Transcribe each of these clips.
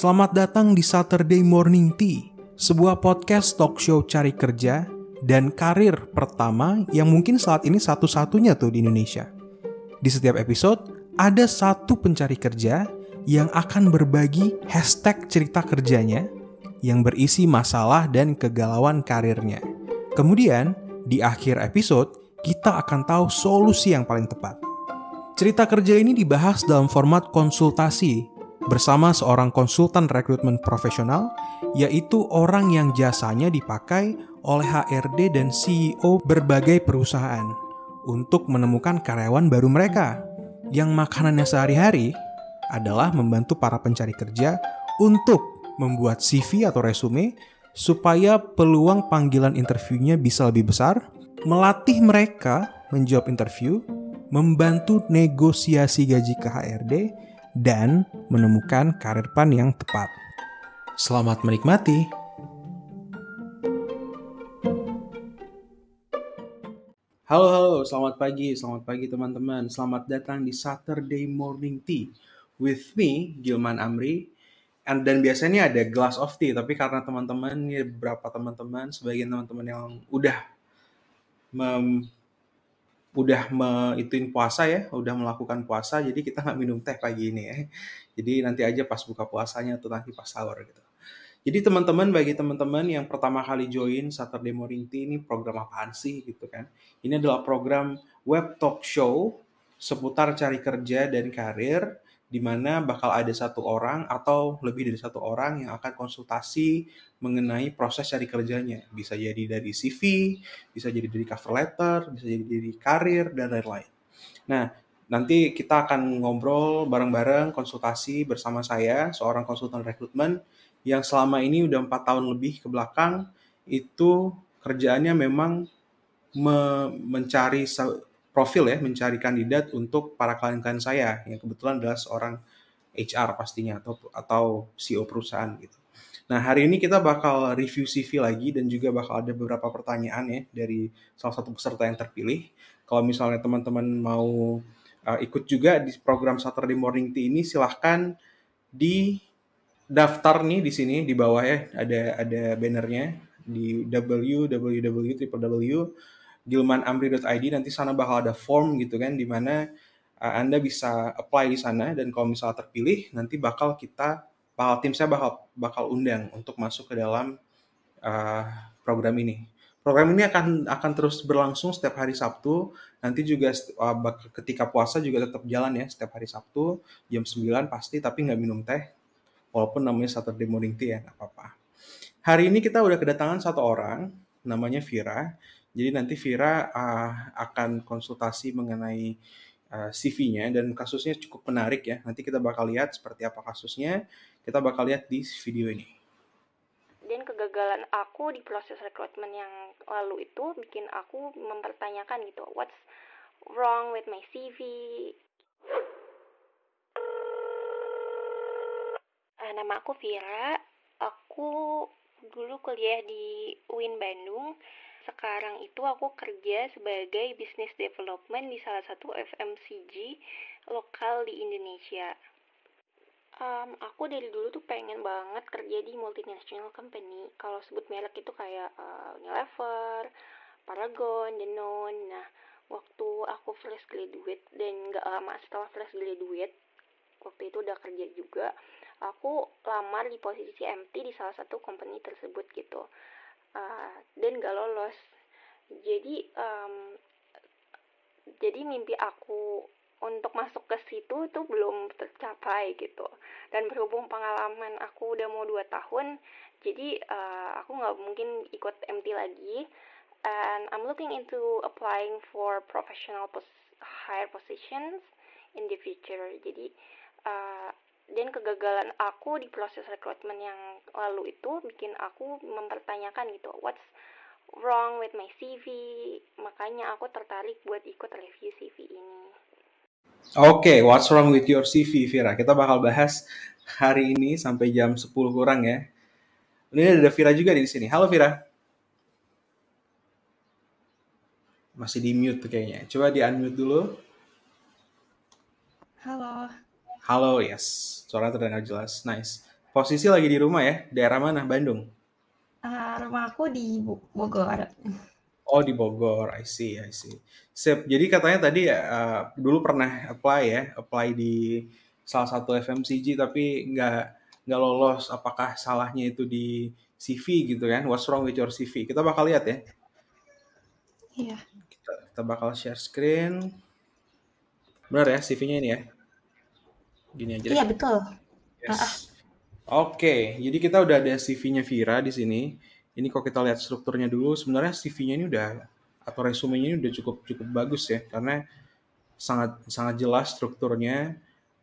Selamat datang di Saturday Morning Tea, sebuah podcast talk show cari kerja dan karir pertama yang mungkin saat ini satu-satunya tuh di Indonesia. Di setiap episode, ada satu pencari kerja yang akan berbagi hashtag cerita kerjanya yang berisi masalah dan kegalauan karirnya. Kemudian, di akhir episode, kita akan tahu solusi yang paling tepat. Cerita kerja ini dibahas dalam format konsultasi bersama seorang konsultan rekrutmen profesional, yaitu orang yang jasanya dipakai oleh HRD dan CEO berbagai perusahaan untuk menemukan karyawan baru mereka yang makanannya sehari-hari adalah membantu para pencari kerja untuk membuat CV atau resume supaya peluang panggilan interviewnya bisa lebih besar, melatih mereka menjawab interview, membantu negosiasi gaji ke HRD, dan menemukan karir pan yang tepat. Selamat menikmati. Halo, halo, selamat pagi, selamat pagi teman-teman. Selamat datang di Saturday Morning Tea with me, Gilman Amri. And, dan biasanya ada glass of tea, tapi karena teman-teman, ya beberapa teman-teman, sebagian teman-teman yang udah mem, udah me, ituin puasa ya, udah melakukan puasa, jadi kita nggak minum teh pagi ini ya. Jadi nanti aja pas buka puasanya atau nanti pas sahur gitu. Jadi teman-teman, bagi teman-teman yang pertama kali join Saturday Morning Tea ini program apaan sih gitu kan. Ini adalah program web talk show seputar cari kerja dan karir di mana bakal ada satu orang atau lebih dari satu orang yang akan konsultasi mengenai proses cari kerjanya. Bisa jadi dari CV, bisa jadi dari cover letter, bisa jadi dari karir, dan lain-lain. Nah, nanti kita akan ngobrol bareng-bareng, konsultasi bersama saya, seorang konsultan rekrutmen, yang selama ini udah empat tahun lebih ke belakang itu kerjaannya memang me mencari profil ya, mencari kandidat untuk para klien-klien saya yang kebetulan adalah seorang HR pastinya atau atau CEO perusahaan gitu. Nah, hari ini kita bakal review CV lagi dan juga bakal ada beberapa pertanyaan ya dari salah satu peserta yang terpilih. Kalau misalnya teman-teman mau uh, ikut juga di program Saturday Morning Tea ini silahkan di daftar nih di sini di bawah ya ada ada bannernya di www.gilmanamri.id nanti sana bakal ada form gitu kan di mana uh, Anda bisa apply di sana dan kalau misalnya terpilih nanti bakal kita bakal tim saya bakal bakal undang untuk masuk ke dalam uh, program ini. Program ini akan akan terus berlangsung setiap hari Sabtu. Nanti juga uh, ketika puasa juga tetap jalan ya setiap hari Sabtu jam 9 pasti tapi nggak minum teh walaupun namanya Saturday Morning Tea ya apa-apa. Hari ini kita udah kedatangan satu orang, namanya Vira. Jadi nanti Vira uh, akan konsultasi mengenai uh, CV-nya dan kasusnya cukup menarik ya. Nanti kita bakal lihat seperti apa kasusnya. Kita bakal lihat di video ini. Dan kegagalan aku di proses rekrutmen yang lalu itu bikin aku mempertanyakan gitu, what's wrong with my CV? Uh, nama aku Vira. Aku dulu kuliah di UIN Bandung. Sekarang itu aku kerja sebagai business development di salah satu FMCG lokal di Indonesia. Um, aku dari dulu tuh pengen banget kerja di multinational company. Kalau sebut merek itu kayak uh, Unilever, Paragon, Danone. Nah, waktu aku fresh graduate dan gak lama setelah fresh graduate, waktu itu udah kerja juga, aku lamar di posisi MT di salah satu company tersebut gitu uh, dan gak lolos. Jadi um, jadi mimpi aku untuk masuk ke situ tuh belum tercapai gitu. Dan berhubung pengalaman aku udah mau dua tahun jadi uh, aku nggak mungkin ikut MT lagi. And I'm looking into applying for professional pos higher positions in the future. Jadi uh, dan kegagalan aku di proses rekrutmen yang lalu itu bikin aku mempertanyakan gitu what's wrong with my CV makanya aku tertarik buat ikut review CV ini Oke, okay, what's wrong with your CV, Vira? Kita bakal bahas hari ini sampai jam 10 kurang ya. Ini ada Vira juga di sini. Halo Vira. Masih di mute kayaknya. Coba di unmute dulu. Halo. Halo, yes. Suara terdengar jelas. Nice. posisi lagi di rumah ya? Daerah mana? Bandung? Uh, rumah aku di Bogor. Oh di Bogor, I see, I see. Sip. Jadi katanya tadi uh, dulu pernah apply ya, apply di salah satu FMCG tapi nggak nggak lolos. Apakah salahnya itu di CV gitu kan? What's wrong with your CV? Kita bakal lihat ya. Iya. Kita, kita bakal share screen. Benar ya CV-nya ini ya? Gini aja. Iya betul. Yes. Oke, okay. jadi kita udah ada CV-nya Vira di sini ini kalau kita lihat strukturnya dulu sebenarnya CV-nya ini udah atau resumenya ini udah cukup cukup bagus ya karena sangat sangat jelas strukturnya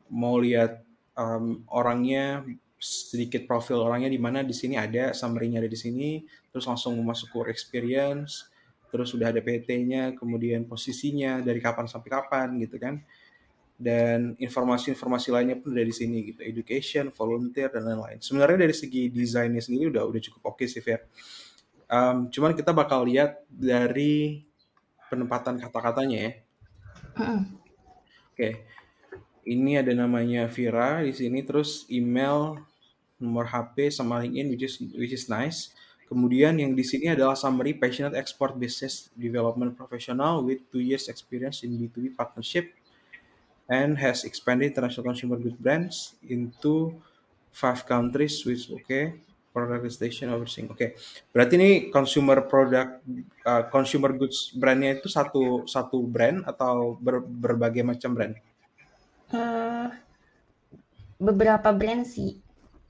mau lihat um, orangnya sedikit profil orangnya di mana di sini ada summary-nya ada di sini terus langsung masuk ke experience terus sudah ada PT-nya kemudian posisinya dari kapan sampai kapan gitu kan dan informasi-informasi lainnya pun dari sini gitu. Education volunteer dan lain-lain. Sebenarnya dari segi desainnya sendiri udah udah cukup oke okay sih Fer. Um, cuman kita bakal lihat dari penempatan kata-katanya ya. Oke. Okay. ini ada namanya Vira di sini terus email nomor HP sama LinkedIn which is which is nice. Kemudian yang di sini adalah summary passionate export business development professional with two years experience in B2B partnership and has expanded international consumer goods brands into five countries which okay product station overseeing. Oke, okay. berarti ini consumer product uh, consumer goods brandnya itu satu satu brand atau ber, berbagai macam brand? Uh, beberapa brand sih.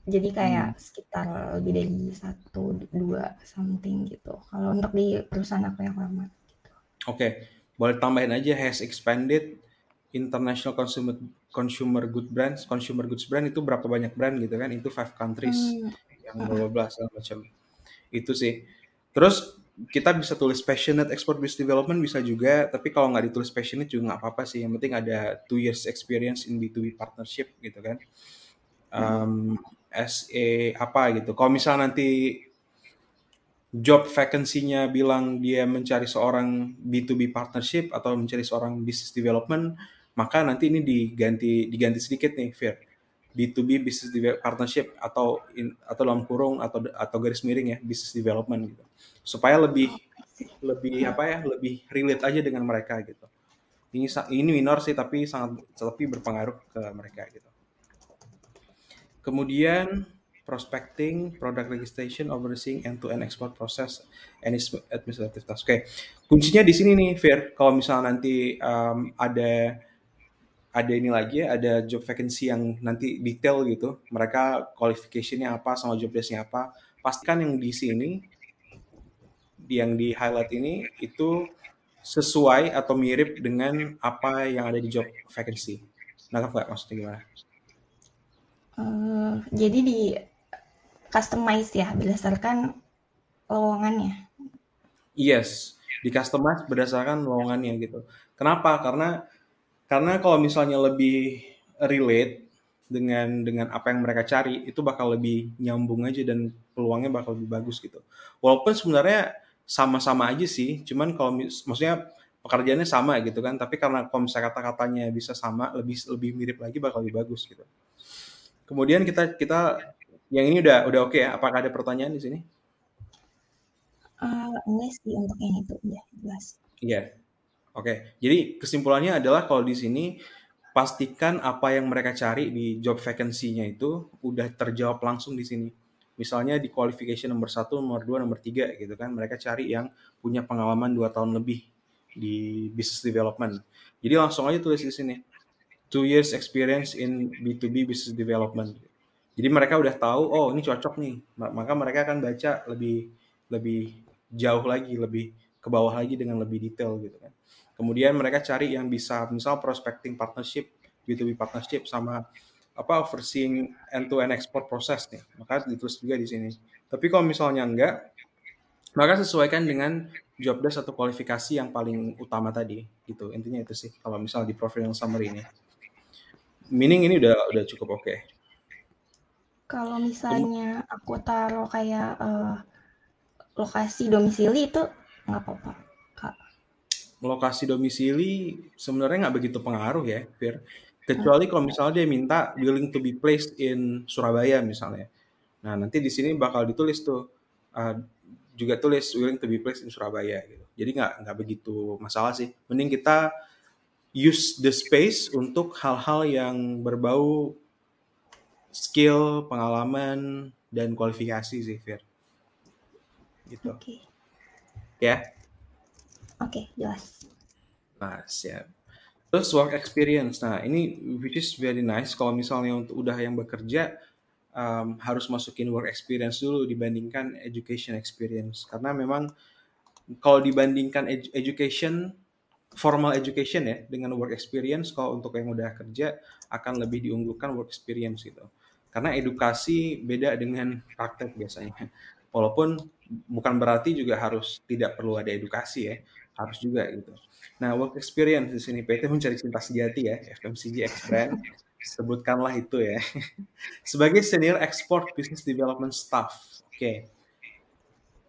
Jadi kayak hmm. sekitar lebih dari satu dua something gitu. Kalau untuk di perusahaan aku yang lama. Gitu. Oke, okay. boleh tambahin aja has expanded international consumer consumer good brands, consumer goods brand itu berapa banyak brand gitu kan? Itu five countries hmm. yang bla bla segala macam. Itu sih. Terus kita bisa tulis passionate export business development bisa juga, tapi kalau nggak ditulis passionate juga nggak apa-apa sih. Yang penting ada two years experience in B2B partnership gitu kan. Um, as a apa gitu. Kalau misal nanti job vacancy-nya bilang dia mencari seorang B2B partnership atau mencari seorang business development, maka nanti ini diganti diganti sedikit nih Fir B2B business partnership atau in, atau dalam kurung atau atau garis miring ya business development gitu supaya lebih lebih apa ya lebih relate aja dengan mereka gitu ini ini minor sih tapi sangat tapi berpengaruh ke mereka gitu kemudian prospecting, product registration, overseeing end-to-end export process, and administrative task. Oke, okay. kuncinya di sini nih, Fir. Kalau misalnya nanti um, ada ada ini lagi ya, ada job vacancy yang nanti detail gitu. Mereka qualification-nya apa sama job desk-nya apa. Pastikan yang di sini yang di highlight ini itu sesuai atau mirip dengan apa yang ada di job vacancy. Nangkap nggak maksudnya gimana? Uh, jadi di customize ya berdasarkan lowongannya. Yes, di customize berdasarkan lowongannya gitu. Kenapa? Karena karena kalau misalnya lebih relate dengan dengan apa yang mereka cari itu bakal lebih nyambung aja dan peluangnya bakal lebih bagus gitu. Walaupun sebenarnya sama-sama aja sih, cuman kalau maksudnya pekerjaannya sama gitu kan, tapi karena kalau misalnya kata-katanya bisa sama, lebih lebih mirip lagi bakal lebih bagus gitu. Kemudian kita kita yang ini udah udah oke okay ya. Apakah ada pertanyaan di sini? Uh, enggak sih untuk yang itu udah jelas. Iya. Yeah. Oke, jadi kesimpulannya adalah kalau di sini pastikan apa yang mereka cari di job vacancy-nya itu udah terjawab langsung di sini. Misalnya di qualification nomor satu, nomor dua, nomor tiga gitu kan, mereka cari yang punya pengalaman dua tahun lebih di business development. Jadi langsung aja tulis di sini, two years experience in B2B business development. Jadi mereka udah tahu, oh ini cocok nih, maka mereka akan baca lebih lebih jauh lagi, lebih ke bawah lagi dengan lebih detail gitu kan. Kemudian mereka cari yang bisa misal prospecting partnership, B2B partnership sama apa overseeing end-to-end export proses nih. Maka ditulis juga di sini. Tapi kalau misalnya enggak, maka sesuaikan dengan job desk atau kualifikasi yang paling utama tadi gitu. Intinya itu sih kalau misal di profile yang summary ini. Meaning ini udah udah cukup oke. Okay. Kalau misalnya aku taruh kayak uh, lokasi domisili itu nggak apa-apa lokasi domisili sebenarnya nggak begitu pengaruh ya, Fir. Kecuali kalau misalnya dia minta willing to be placed in Surabaya misalnya. Nah, nanti di sini bakal ditulis tuh uh, juga tulis willing to be placed in Surabaya gitu. Jadi nggak nggak begitu masalah sih. Mending kita use the space untuk hal-hal yang berbau skill, pengalaman, dan kualifikasi sih, Fir. Gitu. Oke. Ya. Oke, jelas. Nah, siap. Terus work experience. Nah, ini which is very nice kalau misalnya untuk udah yang bekerja um, harus masukin work experience dulu dibandingkan education experience karena memang kalau dibandingkan edu education formal education ya dengan work experience kalau untuk yang udah kerja akan lebih diunggulkan work experience gitu. Karena edukasi beda dengan praktek biasanya. Walaupun bukan berarti juga harus tidak perlu ada edukasi ya, harus juga gitu. Nah, work experience di sini PT mencari cinta sejati ya, FMCG X. Sebutkanlah itu ya. Sebagai senior export business development staff. Oke. Okay.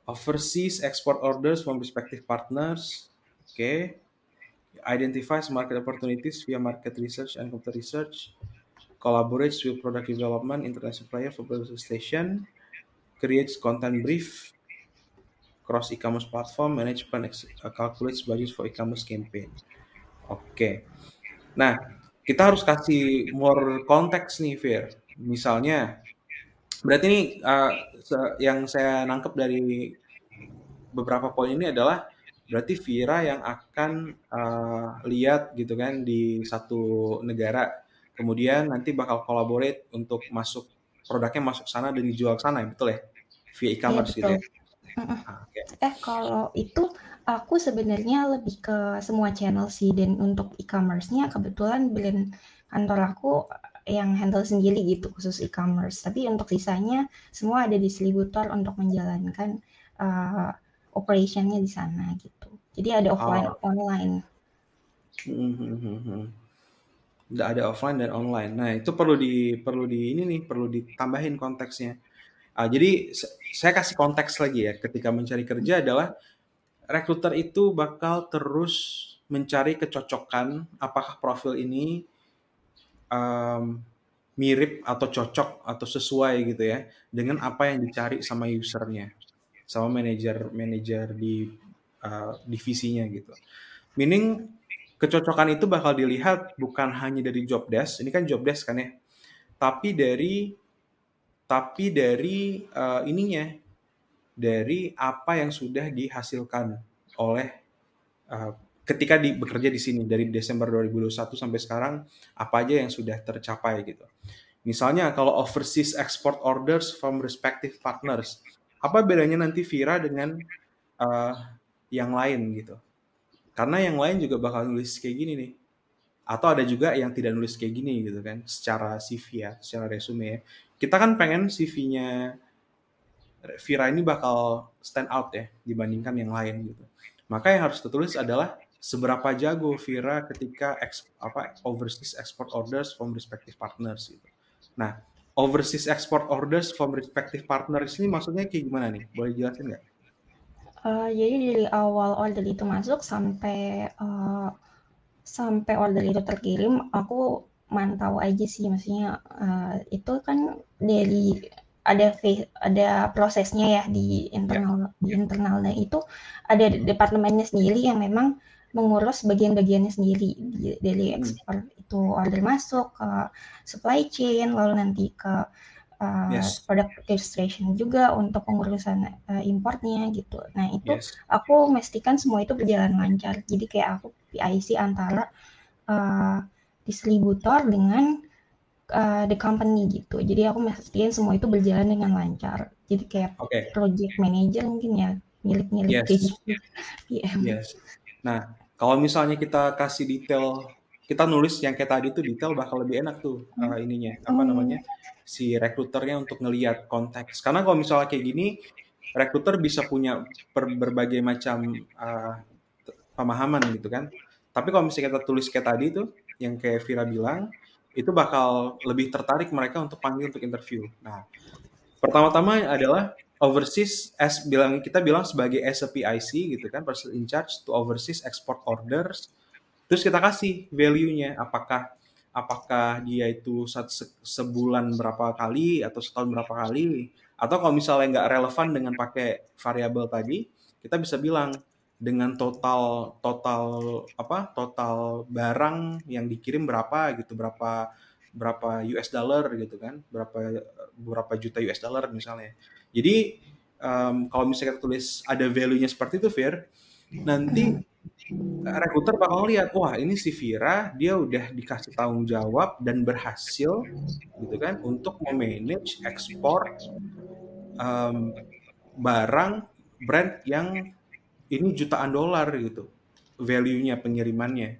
Overseas export orders from respective partners. Oke. Okay. Identifies market opportunities via market research and computer research. Collaborates with product development, international supplier for product station. Creates content brief cross e-commerce platform, management uh, calculates budget for e-commerce campaign. Oke. Okay. Nah, kita harus kasih more konteks nih, Fir. Misalnya, berarti ini uh, yang saya nangkep dari beberapa poin ini adalah berarti Vira yang akan uh, lihat gitu kan di satu negara, kemudian nanti bakal collaborate untuk masuk produknya masuk sana dan dijual sana, betul ya? Via e-commerce gitu ya. betul. Mm-mm. Eh kalau itu aku sebenarnya lebih ke semua channel sih dan untuk e-commerce-nya kebetulan brand kantor aku yang handle sendiri gitu khusus e-commerce. Tapi untuk sisanya semua ada distributor untuk menjalankan uh, operation-nya di sana gitu. Jadi ada offline Oh. online. Mhm. Nggak ada offline dan online. Nah, itu perlu di perlu di ini nih, perlu ditambahin konteksnya. Ah, jadi saya kasih konteks lagi ya, ketika mencari kerja adalah rekruter itu bakal terus mencari kecocokan apakah profil ini um, mirip atau cocok atau sesuai gitu ya dengan apa yang dicari sama usernya, sama manajer manajer di uh, divisinya gitu. Meaning kecocokan itu bakal dilihat bukan hanya dari job desk, ini kan job desk kan ya, tapi dari tapi dari uh, ininya, dari apa yang sudah dihasilkan oleh uh, ketika di, bekerja di sini dari Desember 2021 sampai sekarang apa aja yang sudah tercapai gitu. Misalnya kalau overseas export orders from respective partners, apa bedanya nanti Vira dengan uh, yang lain gitu? Karena yang lain juga bakal nulis kayak gini nih. Atau ada juga yang tidak nulis kayak gini gitu kan, secara CV ya, secara resume ya. Kita kan pengen CV-nya Vira ini bakal stand out ya dibandingkan yang lain gitu. Maka yang harus tertulis adalah seberapa jago Vira ketika ex, apa overseas export orders from respective partners gitu. Nah, overseas export orders from respective partners ini maksudnya kayak gimana nih? Boleh jelasin nggak? Uh, jadi dari awal order itu masuk sampai uh, sampai order itu terkirim, aku mantau aja sih, maksudnya uh, itu kan dari ada ada prosesnya ya di internal di internalnya itu ada departemennya sendiri yang memang mengurus bagian-bagiannya sendiri dari ekspor itu order masuk ke supply chain lalu nanti ke uh, Yes. product registration juga untuk pengurusan uh, importnya gitu. Nah itu Yes. aku memastikan semua itu berjalan lancar. Jadi kayak aku PIC antara uh, distributor dengan uh, the company gitu. Jadi aku memastikan semua itu berjalan dengan lancar. Jadi kayak Oke. project manager mungkin ya milik-milik Yes. kayak gitu. PM. Yes. Nah, kalau misalnya kita kasih detail, kita nulis yang kayak tadi tuh detail bakal lebih enak tuh uh, ininya, apa Hmm. namanya, si rekruternya untuk ngelihat konteks. Karena kalau misalnya kayak gini, rekruter bisa punya per- berbagai macam uh, pemahaman gitu kan. Tapi kalau misalnya kita tulis kayak tadi tuh, yang kayak Vira bilang, itu bakal lebih tertarik mereka untuk panggil untuk interview. Nah, pertama-tama adalah overseas as bilang kita bilang sebagai as a PIC gitu kan person in charge to overseas export orders terus kita kasih value-nya apakah apakah dia itu sebulan berapa kali atau setahun berapa kali atau kalau misalnya nggak relevan dengan pakai variabel tadi kita bisa bilang dengan total total apa total barang yang dikirim berapa gitu berapa berapa US dollar gitu kan berapa berapa juta US dollar misalnya. Jadi um, kalau misalnya kita tulis ada value-nya seperti itu Fir nanti rekruter bakal lihat wah ini si Vira dia udah dikasih tanggung jawab dan berhasil gitu kan untuk memanage ekspor um, barang brand yang ini jutaan dolar gitu value-nya pengirimannya.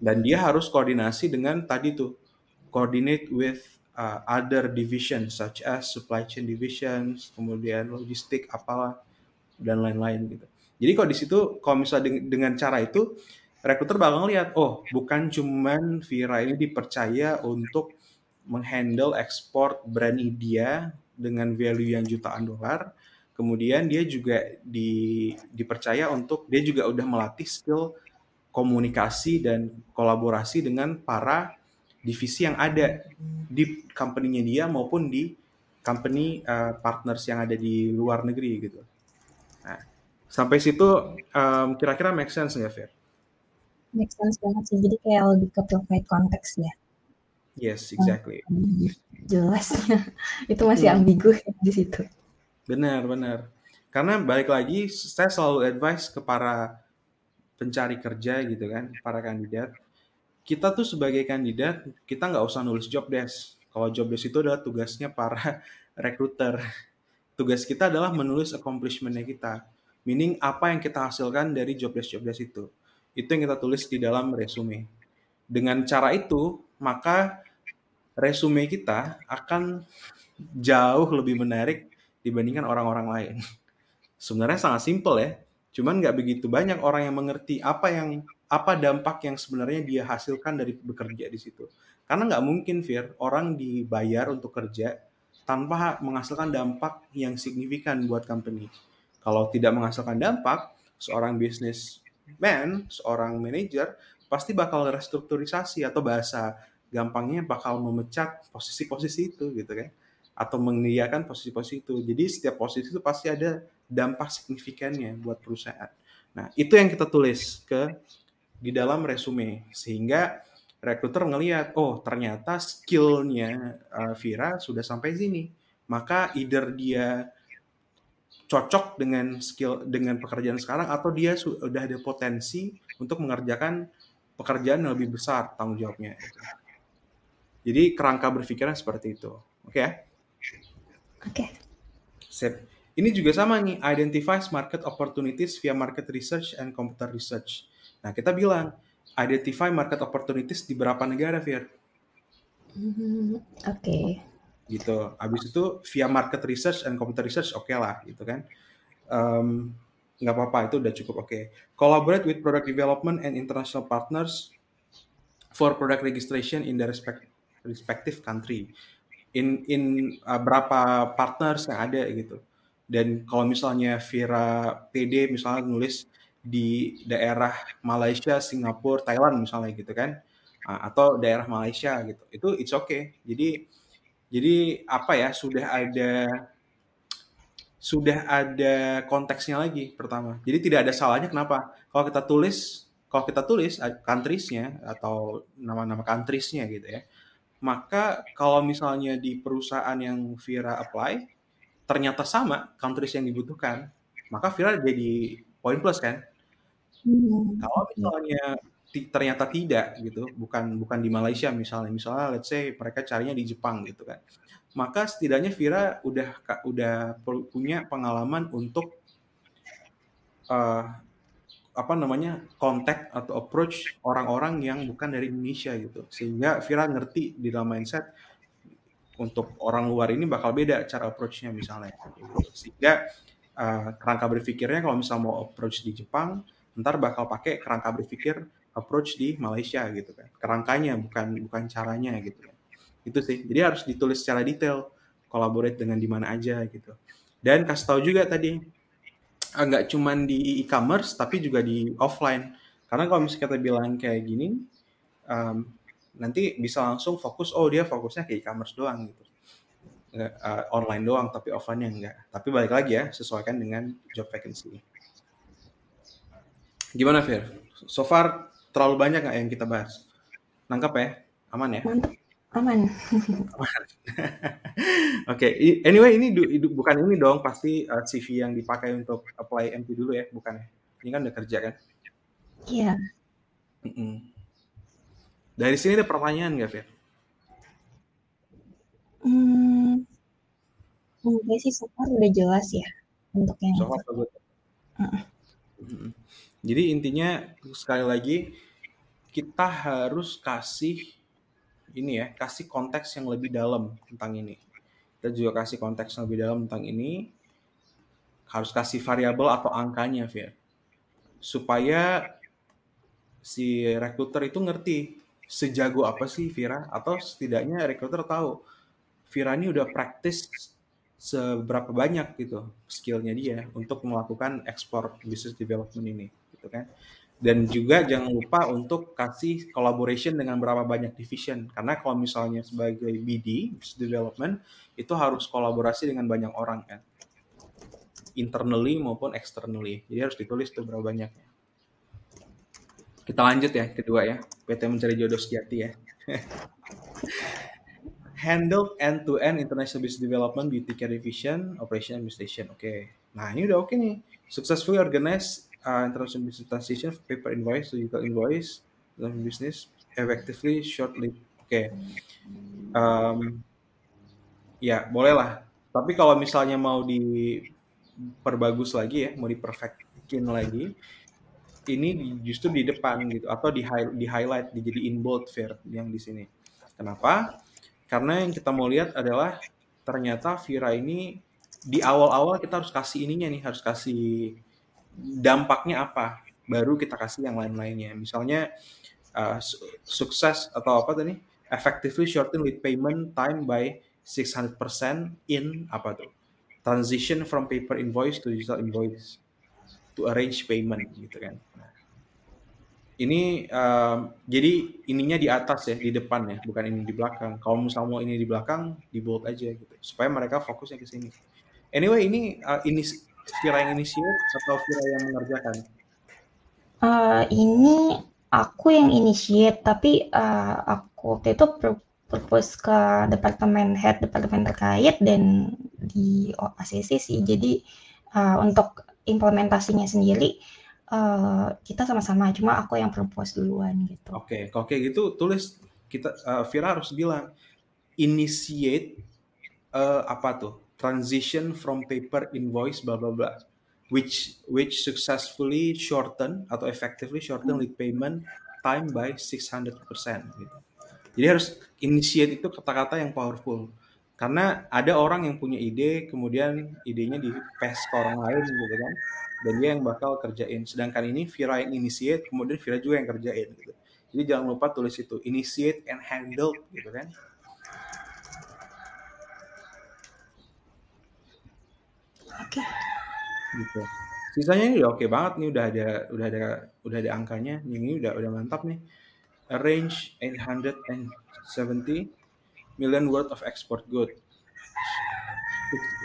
Dan dia harus koordinasi dengan tadi tuh coordinate with uh, other divisions such as supply chain divisions kemudian logistik apalah dan lain-lain gitu. Jadi kalau di situ kalau misalnya dengan cara itu rekruter bakal ngeliat oh bukan cuman Vira ini dipercaya untuk menghandle ekspor brand dia dengan value yang jutaan dolar Kemudian dia juga di, dipercaya untuk dia juga udah melatih skill komunikasi dan kolaborasi dengan para divisi yang ada di company-nya dia maupun di company uh, partners yang ada di luar negeri gitu. Nah, sampai situ um, kira-kira make sense nggak, Fir? Make sense banget sih. Jadi kayak lebih ke provide konteks ya. Yes, exactly. Jelasnya itu masih hmm. ambigu di situ. Benar, benar. Karena balik lagi, saya selalu advice ke para pencari kerja gitu kan, para kandidat. Kita tuh sebagai kandidat, kita nggak usah nulis job desk. Kalau job desk itu adalah tugasnya para recruiter. Tugas kita adalah menulis accomplishment-nya kita. Meaning apa yang kita hasilkan dari job desk-job desk itu. Itu yang kita tulis di dalam resume. Dengan cara itu, maka resume kita akan jauh lebih menarik dibandingkan orang-orang lain. Sebenarnya sangat simpel ya, cuman nggak begitu banyak orang yang mengerti apa yang apa dampak yang sebenarnya dia hasilkan dari bekerja di situ. Karena nggak mungkin, Fir, orang dibayar untuk kerja tanpa menghasilkan dampak yang signifikan buat company. Kalau tidak menghasilkan dampak, seorang businessman, seorang manager, pasti bakal restrukturisasi atau bahasa gampangnya bakal memecat posisi-posisi itu gitu kan atau mengiyakan posisi-posisi itu. Jadi setiap posisi itu pasti ada dampak signifikannya buat perusahaan. Nah, itu yang kita tulis ke di dalam resume sehingga rekruter ngelihat, oh ternyata skillnya uh, Vira sudah sampai sini. Maka either dia cocok dengan skill dengan pekerjaan sekarang atau dia sudah ada potensi untuk mengerjakan pekerjaan yang lebih besar tanggung jawabnya. Jadi kerangka berpikirnya seperti itu. Oke okay? Oke. Okay. Sip. Ini juga sama nih, identify market opportunities via market research and computer research. Nah, kita bilang, identify market opportunities di berapa negara, Fir? Mm, Oke. Okay. Gitu. Habis itu via market research and computer research, oke okay lah, gitu kan. Um, nggak apa-apa, itu udah cukup oke. Okay. Collaborate with product development and international partners for product registration in the respect, respective country in in uh, berapa partners yang ada gitu. Dan kalau misalnya Vira PD misalnya nulis di daerah Malaysia, Singapura, Thailand misalnya gitu kan, uh, atau daerah Malaysia gitu, itu it's okay. Jadi jadi apa ya sudah ada sudah ada konteksnya lagi pertama. Jadi tidak ada salahnya kenapa? Kalau kita tulis kalau kita tulis countries-nya atau nama-nama countries-nya gitu ya maka kalau misalnya di perusahaan yang Vira apply ternyata sama countries yang dibutuhkan, maka Vira jadi poin plus kan. Hmm. Kalau misalnya ternyata tidak gitu, bukan bukan di Malaysia misalnya, misalnya let's say mereka carinya di Jepang gitu kan, maka setidaknya Vira udah udah punya pengalaman untuk uh, apa namanya kontak atau approach orang-orang yang bukan dari Indonesia gitu. Sehingga Vira ngerti di dalam mindset untuk orang luar ini bakal beda cara approach-nya misalnya. Sehingga uh, kerangka berpikirnya kalau misalnya mau approach di Jepang ntar bakal pakai kerangka berpikir approach di Malaysia gitu kan. Kerangkanya bukan bukan caranya gitu kan. Itu sih. Jadi harus ditulis secara detail collaborate dengan di mana aja gitu. Dan kasih tahu juga tadi nggak cuman di e-commerce tapi juga di offline. Karena kalau misalnya kita bilang kayak gini um, nanti bisa langsung fokus oh dia fokusnya ke e-commerce doang gitu. Uh, online doang tapi offline-nya enggak tapi balik lagi ya sesuaikan dengan job vacancy. Gimana Fir? so far terlalu banyak nggak yang kita bahas? Nangkap ya? Aman ya Mantap, aman. Oke, i- anyway ini du- du- bukan ini dong pasti uh, CV yang dipakai untuk apply MP dulu ya, bukan ya? Ini kan udah kerja kan? Iya. Mm-mm. Dari sini ada pertanyaan nggak, Fir? Hmm, enggak sih, so far udah jelas ya untuk yang So far. Heeh. Mm-mm. Jadi intinya sekali lagi kita harus kasih ini ya, kasih konteks yang lebih dalam tentang ini. Kita juga kasih konteks yang lebih dalam tentang ini. Harus kasih variabel atau angkanya, Fir. Supaya si recruiter itu ngerti sejago apa sih Vira atau setidaknya recruiter tahu Vira ini udah praktis seberapa banyak gitu skillnya dia untuk melakukan ekspor business development ini gitu kan dan juga jangan lupa untuk kasih collaboration dengan berapa banyak division. Karena kalau misalnya sebagai BD business development itu harus kolaborasi dengan banyak orang kan? Internally maupun externally. Jadi harus ditulis tuh berapa banyaknya. Kita lanjut ya kedua ya. PT mencari jodoh sejati ya. Handle end-to-end international business development beauty care division operation administration. Oke. Nah ini udah oke nih. Successfully organize uh, international business transition paper invoice digital invoice dalam business effectively shortly oke Um, ya boleh lah tapi kalau misalnya mau diperbagus lagi ya mau diperfectin lagi ini justru di depan gitu atau di high- di highlight dijadiin bold Fir yang di sini. Kenapa? Karena yang kita mau lihat adalah ternyata Vira ini di awal-awal kita harus kasih ininya nih, harus kasih dampaknya apa, baru kita kasih yang lain-lainnya. Misalnya uh, su- sukses atau apa tadi? Effectively shorten lead payment time by 600% in apa tuh? Transition from paper invoice to digital invoice to arrange payment gitu kan. Ini um, jadi ininya di atas ya, di depan ya, bukan ini di belakang. Kalau misalnya mau ini di belakang, di bold aja gitu, supaya mereka fokusnya ke sini. Anyway, ini uh, ini Vira yang initiate atau Vira yang mengerjakan? Eh, ini aku yang initiate, tapi eh, aku waktu itu pro- propose ke departemen head departemen terkait dan di ACC sih. Jadi eh, untuk implementasinya sendiri eh, kita sama-sama, cuma aku yang propose duluan gitu. Oke, kalau kayak gitu tulis kita uh, Vira harus bilang initiate uh, apa tuh? Transition from paper invoice bla bla bla which which successfully shorten atau effectively shorten lead payment time by 600% gitu. Jadi harus initiate itu kata-kata yang powerful. Karena ada orang yang punya ide, kemudian idenya di pass ke orang lain gitu kan. Dan dia yang bakal kerjain. Sedangkan ini Vira yang initiate, kemudian Vira juga yang kerjain gitu. Jadi jangan lupa tulis itu, initiate and handle gitu kan. Oke. gitu. Sisanya ini udah oke banget nih, udah ada udah ada udah ada angkanya. Ini udah udah mantap nih. Arrange 870 million worth of export good.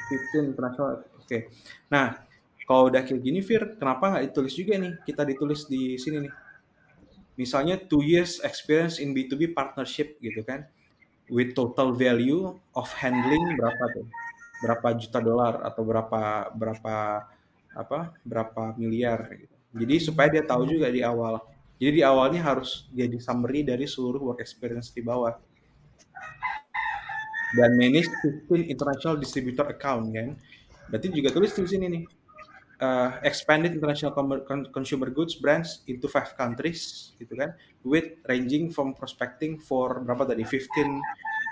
15 international. Oke. Nah, kalau udah kayak gini Fir, kenapa nggak ditulis juga nih? Kita ditulis di sini nih. Misalnya two years experience in B2B partnership gitu kan. With total value of handling berapa tuh? Berapa juta dolar atau berapa berapa apa berapa miliar gitu. Jadi supaya dia tahu juga di awal. Jadi di awalnya harus jadi summary dari seluruh work experience di bawah. Dan manage 15 international distributor account kan. Berarti juga tulis di sini nih. Uh, expanded international consumer goods brands into five countries gitu kan with ranging from prospecting for berapa tadi 15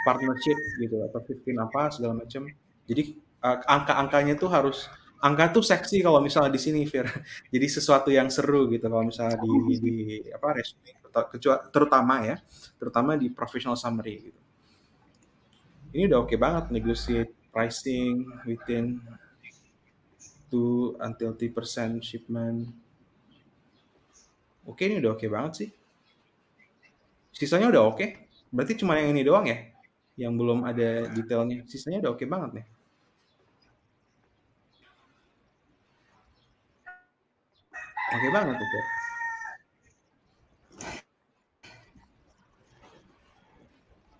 partnership gitu atau 15 apa segala macam jadi uh, angka-angkanya tuh harus angka tuh seksi kalau misalnya di sini Fir. Jadi sesuatu yang seru gitu kalau misalnya di, di apa resume kecuali terutama ya, terutama di professional summary gitu. Ini udah oke banget negotiate pricing within 2 until 3% shipment. Oke, ini udah oke banget sih. Sisanya udah oke. Berarti cuma yang ini doang ya? Yang belum ada detailnya. Sisanya udah oke banget nih. Oke banget. Fer.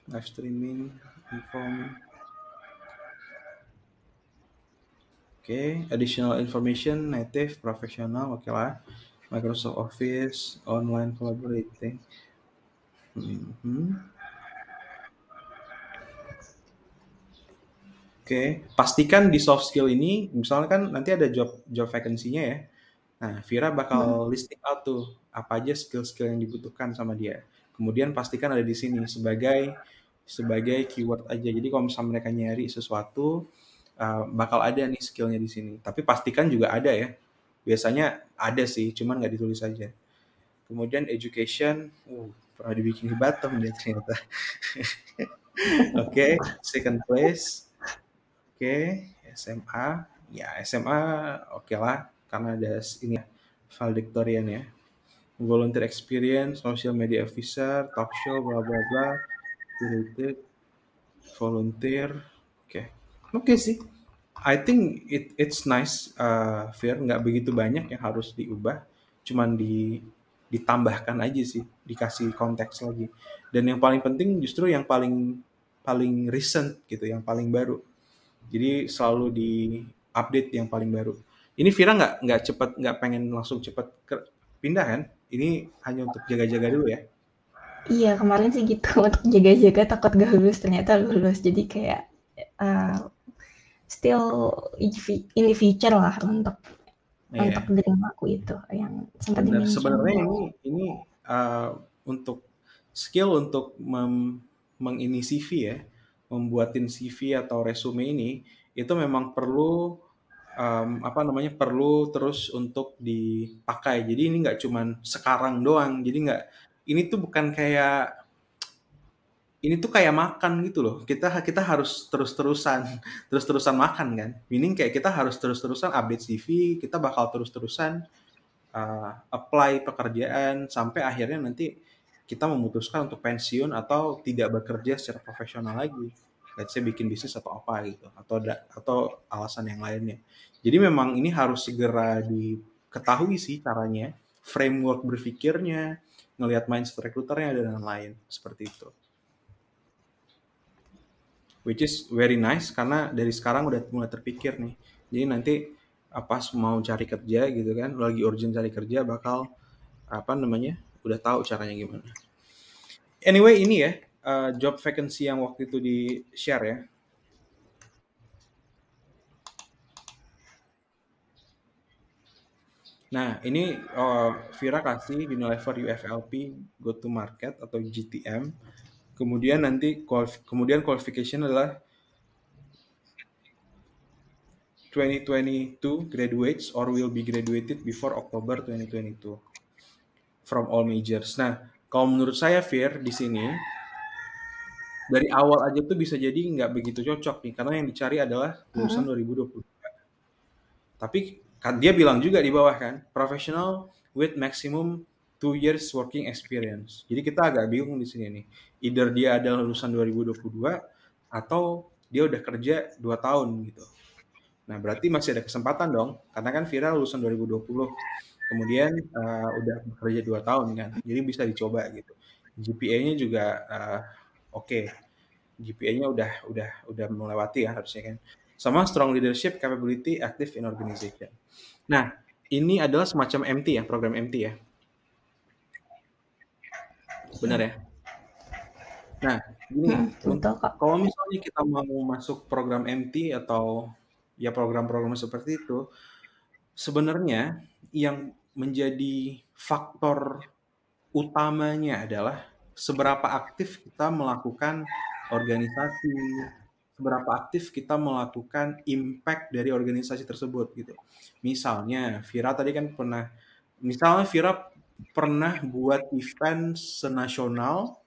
Live streaming, inform. Oke, additional information, native, professional, oke lah. Microsoft Office, online collaborating. Mhm. Oke, pastikan di soft skill ini, misalnya kan nanti ada job job vacancy-nya ya. Nah, Vira bakal listing out tuh apa aja skill-skill yang dibutuhkan sama dia. Kemudian pastikan ada di sini sebagai sebagai keyword aja. Jadi kalau misalnya mereka nyari sesuatu, uh, bakal ada nih skillnya di sini. Tapi pastikan juga ada ya. Biasanya ada sih, cuman nggak ditulis aja. Kemudian education, uh, pernah dibikin di Batam dia ternyata. Oke, second place. Oke, SMA. Ya, SMA oke lah karena ada ini ya, valedictorian ya. Volunteer experience, social media officer, talk show, bla bla bla, curated, volunteer. Oke, oke sih. I think it it's nice, uh, Fir. Nggak begitu banyak yang harus diubah, cuman di ditambahkan aja sih, dikasih konteks lagi. Dan yang paling penting justru yang paling paling recent gitu, yang paling baru. Jadi selalu di update yang paling baru. Ini Vira nggak nggak cepet nggak pengen langsung cepet ke- pindah kan? Ini hanya untuk jaga-jaga dulu ya. Iya, kemarin sih gitu untuk jaga-jaga takut gak lulus, ternyata lulus. Jadi kayak uh, still in the- future lah untuk Iya. untuk dream aku itu yang sempat Benar. Sebenarnya ini ini uh, untuk skill untuk mem, mengini CV ya, membuatin CV atau resume ini itu memang perlu um, apa namanya perlu terus untuk dipakai. Jadi ini nggak cuman sekarang doang. Jadi nggak ini tuh bukan kayak ini tuh kayak makan gitu loh. Kita kita harus terus-terusan terus-terusan makan kan. Meaning kayak kita harus terus-terusan update CV, kita bakal terus-terusan uh, apply pekerjaan sampai akhirnya nanti kita memutuskan untuk pensiun atau tidak bekerja secara profesional lagi. Let's say bikin bisnis atau apa gitu atau da- atau alasan yang lainnya. Jadi memang ini harus segera diketahui sih caranya, framework berpikirnya, ngelihat mindset rekruternya dan lain-lain seperti itu. Which is very nice karena dari sekarang udah mulai terpikir nih. Jadi nanti pas mau cari kerja gitu kan, lagi urgent cari kerja bakal apa namanya udah tahu caranya gimana. Anyway ini ya uh, job vacancy yang waktu itu di share ya. Nah ini uh, Vira kasih Unilever UFLP go to market atau GTM. Kemudian nanti kemudian qualification adalah 2022 graduates or will be graduated before October 2022 from all majors. Nah, kalau menurut saya Fir di sini dari awal aja tuh bisa jadi nggak begitu cocok nih karena yang dicari adalah lulusan 2022. Tapi kan dia bilang juga di bawah kan, professional with maximum two years working experience. Jadi kita agak bingung di sini nih. Either dia adalah lulusan 2022 atau dia udah kerja 2 tahun gitu. Nah, berarti masih ada kesempatan dong, karena kan Vira lulusan 2020, kemudian uh, udah bekerja 2 tahun kan, jadi bisa dicoba gitu. GPA-nya juga uh, oke, okay. GPA-nya udah udah udah melewati ya harusnya kan. Sama strong leadership, capability, active in organization. Nah, ini adalah semacam MT ya, program MT ya. Benar ya? Nah, gini, Hmm, kok. kalau misalnya kita mau masuk program MT atau ya program-program seperti itu, sebenarnya yang menjadi faktor utamanya adalah seberapa aktif kita melakukan organisasi, seberapa aktif kita melakukan impact dari organisasi tersebut gitu. Misalnya, Vira tadi kan pernah, misalnya Vira pernah buat event senasional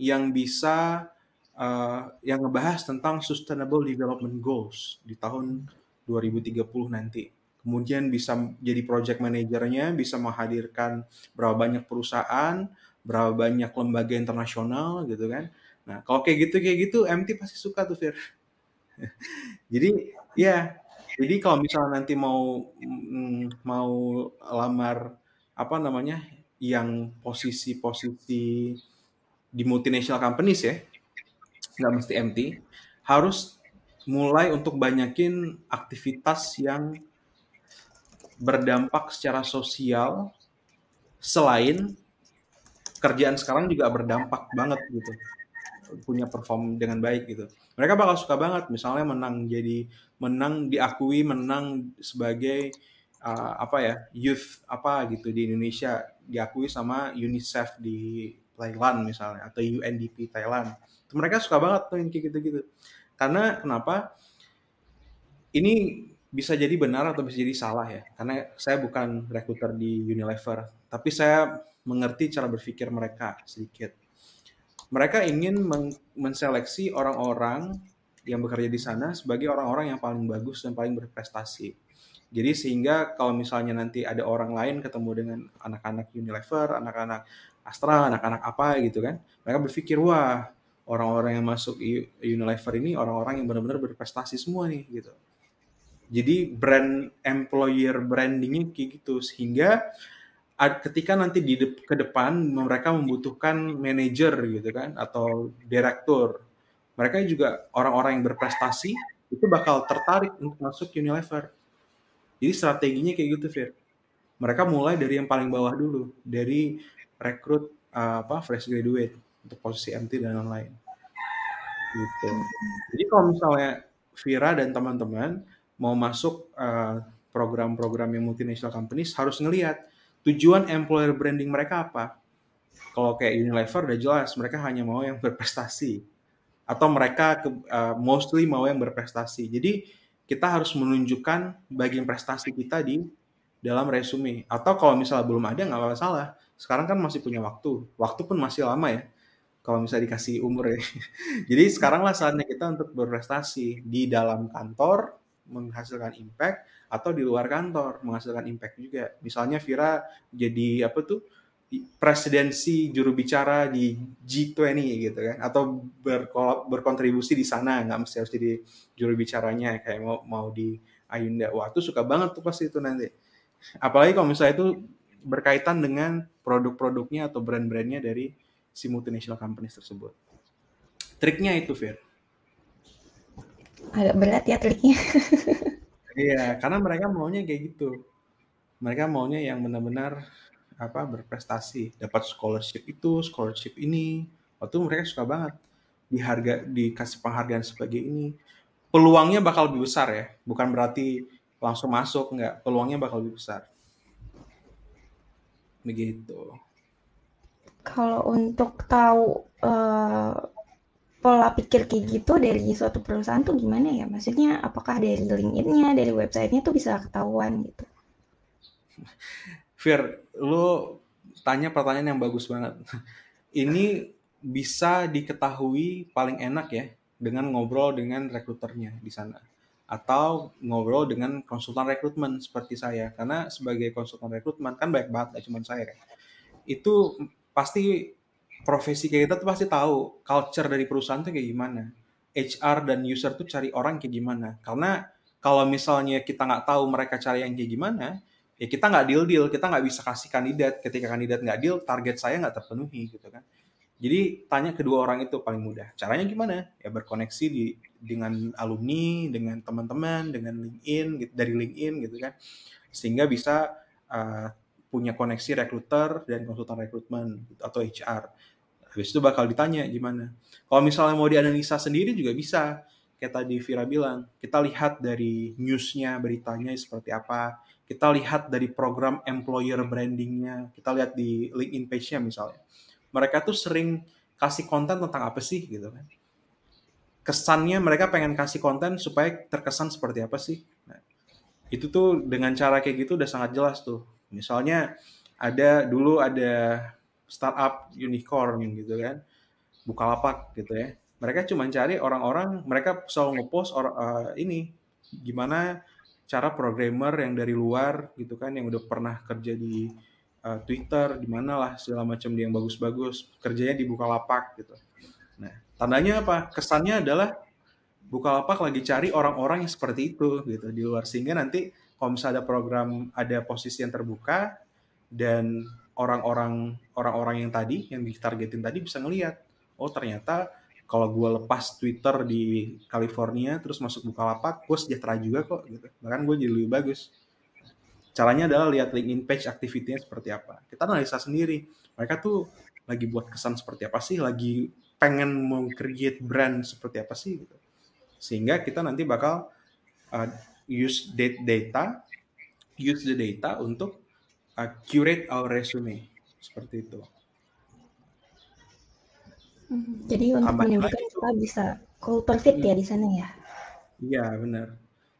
yang bisa uh, yang ngebahas tentang Sustainable Development Goals di tahun 2030 nanti. Kemudian bisa jadi project manajernya, bisa menghadirkan berapa banyak perusahaan, berapa banyak lembaga internasional gitu kan. Nah, kalau kayak gitu kayak gitu MT pasti suka tuh Fir. jadi ya, jadi kalau misalnya nanti mau mm, mau lamar apa namanya yang posisi-posisi di multinational companies ya, nggak mesti MT, harus mulai untuk banyakin aktivitas yang berdampak secara sosial selain kerjaan sekarang juga berdampak banget gitu punya perform dengan baik gitu. Mereka bakal suka banget misalnya menang jadi menang diakui menang sebagai uh, apa ya youth apa gitu di Indonesia diakui sama UNICEF di Thailand misalnya atau UNDP Thailand. Itu mereka suka banget tuh yang kayak gitu-gitu. Karena kenapa? Ini bisa jadi benar atau bisa jadi salah ya karena saya bukan rekruter di Unilever tapi saya mengerti cara berpikir mereka sedikit mereka ingin men menseleksi orang-orang yang bekerja di sana sebagai orang-orang yang paling bagus dan paling berprestasi. Jadi sehingga kalau misalnya nanti ada orang lain ketemu dengan anak-anak Unilever, anak-anak Astra, anak-anak apa gitu kan, mereka berpikir wah orang-orang yang masuk Unilever ini orang-orang yang benar-benar berprestasi semua nih gitu. Jadi brand employer brandingnya kayak gitu sehingga ketika nanti di de ke depan mereka membutuhkan manajer gitu kan atau direktur. Mereka juga orang-orang yang berprestasi itu bakal tertarik untuk masuk Unilever. Jadi strateginya kayak gitu Fir. Mereka mulai dari yang paling bawah dulu dari rekrut uh, apa fresh graduate untuk posisi MT dan lain-lain. Gitu. Jadi kalau misalnya Vira dan teman-teman mau masuk uh, program-program yang multinational companies harus ngelihat tujuan employer branding mereka apa? Kalau kayak Unilever udah jelas mereka hanya mau yang berprestasi atau mereka ke, uh, mostly mau yang berprestasi. Jadi kita harus menunjukkan bagian prestasi kita di dalam resume. Atau kalau misalnya belum ada nggak masalah. Sekarang kan masih punya waktu. Waktu pun masih lama ya. Kalau misalnya dikasih umur ya. Jadi sekarang lah saatnya kita untuk berprestasi di dalam kantor, menghasilkan impact, atau di luar kantor menghasilkan impact juga. Misalnya Vira jadi apa tuh presidensi juru bicara di G20 gitu kan atau berkontribusi di sana nggak mesti harus jadi juru bicaranya kayak mau mau di Ayunda. Wah itu suka banget tuh pasti itu nanti. Apalagi kalau misalnya itu berkaitan dengan produk-produknya atau brand-brandnya dari si multinational companies tersebut. Triknya itu Fir agak berat ya triknya Iya, karena mereka maunya kayak gitu. Mereka maunya yang benar-benar apa berprestasi, dapat scholarship itu, scholarship ini. Waktu mereka suka banget diharga dikasih penghargaan sebagai ini. Peluangnya bakal lebih besar ya, bukan berarti langsung masuk nggak. Peluangnya bakal lebih besar. Begitu. Kalau untuk tahu uh, pola pikir kayak gitu dari suatu perusahaan tuh gimana ya? Maksudnya apakah dari LinkedIn-nya, dari websitenya tuh bisa ketahuan gitu? Fir, lu tanya pertanyaan yang bagus banget. Ini bisa diketahui paling enak ya dengan ngobrol dengan rekruternya di sana atau ngobrol dengan konsultan rekrutmen seperti saya karena sebagai konsultan rekrutmen kan baik banget gak cuma saya kan itu pasti profesi kayak kita tuh pasti tahu culture dari perusahaan tuh kayak gimana. HR dan user tuh cari orang kayak gimana. Karena kalau misalnya kita nggak tahu mereka cari yang kayak gimana, ya kita nggak deal deal, kita nggak bisa kasih kandidat. Ketika kandidat nggak deal, target saya nggak terpenuhi gitu kan. Jadi tanya kedua orang itu paling mudah. Caranya gimana? Ya berkoneksi di dengan alumni, dengan teman-teman, dengan LinkedIn, gitu, dari LinkedIn gitu kan, sehingga bisa uh, punya koneksi rekruter dan konsultan rekrutmen atau HR. Habis itu bakal ditanya gimana. Kalau misalnya mau dianalisa sendiri juga bisa. Kayak tadi Vira bilang, kita lihat dari newsnya, beritanya seperti apa. Kita lihat dari program employer brandingnya. Kita lihat di LinkedIn page-nya misalnya. Mereka tuh sering kasih konten tentang apa sih gitu kan. Kesannya mereka pengen kasih konten supaya terkesan seperti apa sih. Nah, itu tuh dengan cara kayak gitu udah sangat jelas tuh. Misalnya ada dulu ada startup unicorn gitu kan bukalapak gitu ya mereka cuma cari orang-orang mereka selalu ngepost uh, ini gimana cara programmer yang dari luar gitu kan yang udah pernah kerja di uh, Twitter, di mana lah segala macam dia yang bagus-bagus, kerjanya di Bukalapak gitu. Nah, tandanya apa? Kesannya adalah Bukalapak lagi cari orang-orang yang seperti itu gitu di luar sehingga nanti kalau misalnya ada program ada posisi yang terbuka dan orang-orang orang-orang yang tadi yang ditargetin tadi bisa ngelihat oh ternyata kalau gue lepas Twitter di California terus masuk Bukalapak gue sejahtera juga kok gitu. Bahkan gue jadi lebih bagus. Caranya adalah lihat LinkedIn page activity-nya seperti apa. Kita analisa sendiri. Mereka tuh lagi buat kesan seperti apa sih? Lagi pengen mau create brand seperti apa sih gitu. Sehingga kita nanti bakal uh, use data use the data untuk uh, curate our resume. Seperti itu. Hmm, jadi untuk menunjukkan kita bisa culture fit ya di sana ya? Iya benar.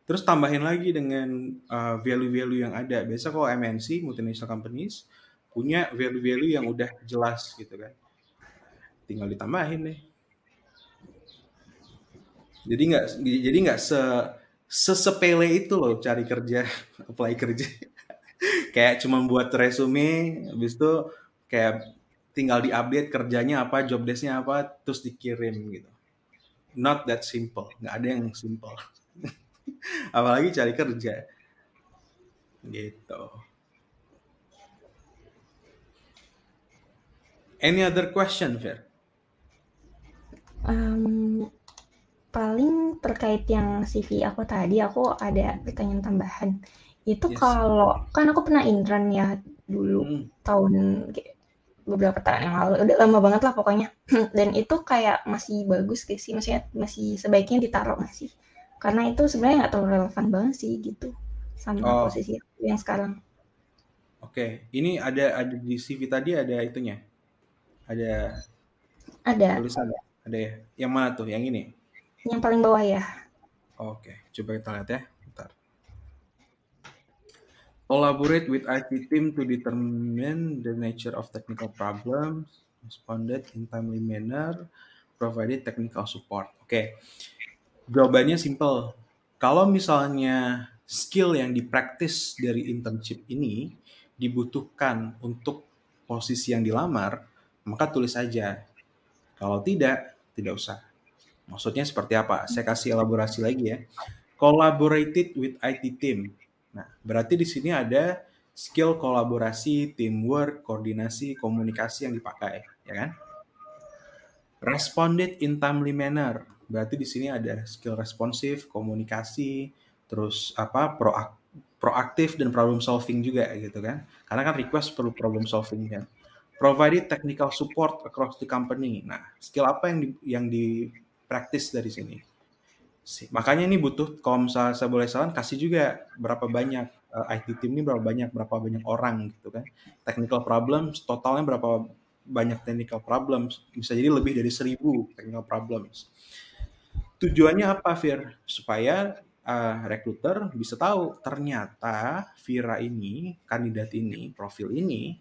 Terus tambahin lagi dengan uh, value-value yang ada. Biasa kalau MNC multinational companies punya value-value yang udah jelas gitu kan. Tinggal ditambahin nih jadi nggak jadi nggak se sesepele itu loh cari kerja, apply kerja. kayak cuma buat resume, habis itu kayak tinggal diupdate kerjanya apa, job desknya apa, terus dikirim gitu. Not that simple, nggak ada yang simple. Apalagi cari kerja. Gitu. Any other question, Fer? Um, Paling terkait yang CV aku tadi, aku ada pertanyaan tambahan. Itu yes. kalau kan aku pernah intern ya dulu hmm. tahun beberapa tahun yang lalu, udah lama banget lah pokoknya. Dan itu kayak masih bagus gak sih? Maksudnya masih sebaiknya ditaruh masih. Karena itu sebenarnya nggak terlalu relevan banget sih gitu sama oh. posisi yang sekarang. Oke, okay. ini ada ada di CV tadi ada itunya. Ada ada tulisan ada ya. Yang mana tuh? Yang ini? Yang paling bawah ya. Oke, coba kita lihat ya. Bentar. Collaborate with IT team to determine the nature of technical problems, responded in timely manner, provided technical support. Oke. Jawabannya simple. Kalau misalnya skill yang dipraktis dari internship ini dibutuhkan untuk posisi yang dilamar, maka tulis saja. Kalau tidak, tidak usah. Maksudnya seperti apa? Saya kasih elaborasi lagi ya. Collaborated with IT team. Nah, berarti di sini ada skill kolaborasi, teamwork, koordinasi, komunikasi yang dipakai, ya kan? Responded in timely manner. Berarti di sini ada skill responsif, komunikasi, terus apa? proaktif dan problem solving juga gitu kan. Karena kan request perlu problem solving kan. Provided technical support across the company. Nah, skill apa yang di, yang di praktis dari sini. Makanya ini butuh kalau misalnya saya boleh saran kasih juga berapa banyak uh, eh, IT team ini berapa banyak berapa banyak orang gitu kan. Technical problems totalnya berapa banyak technical problems bisa jadi lebih dari seribu technical problems. Tujuannya apa Fir? Supaya uh, recruiter bisa tahu ternyata Vira ini, kandidat ini, profil ini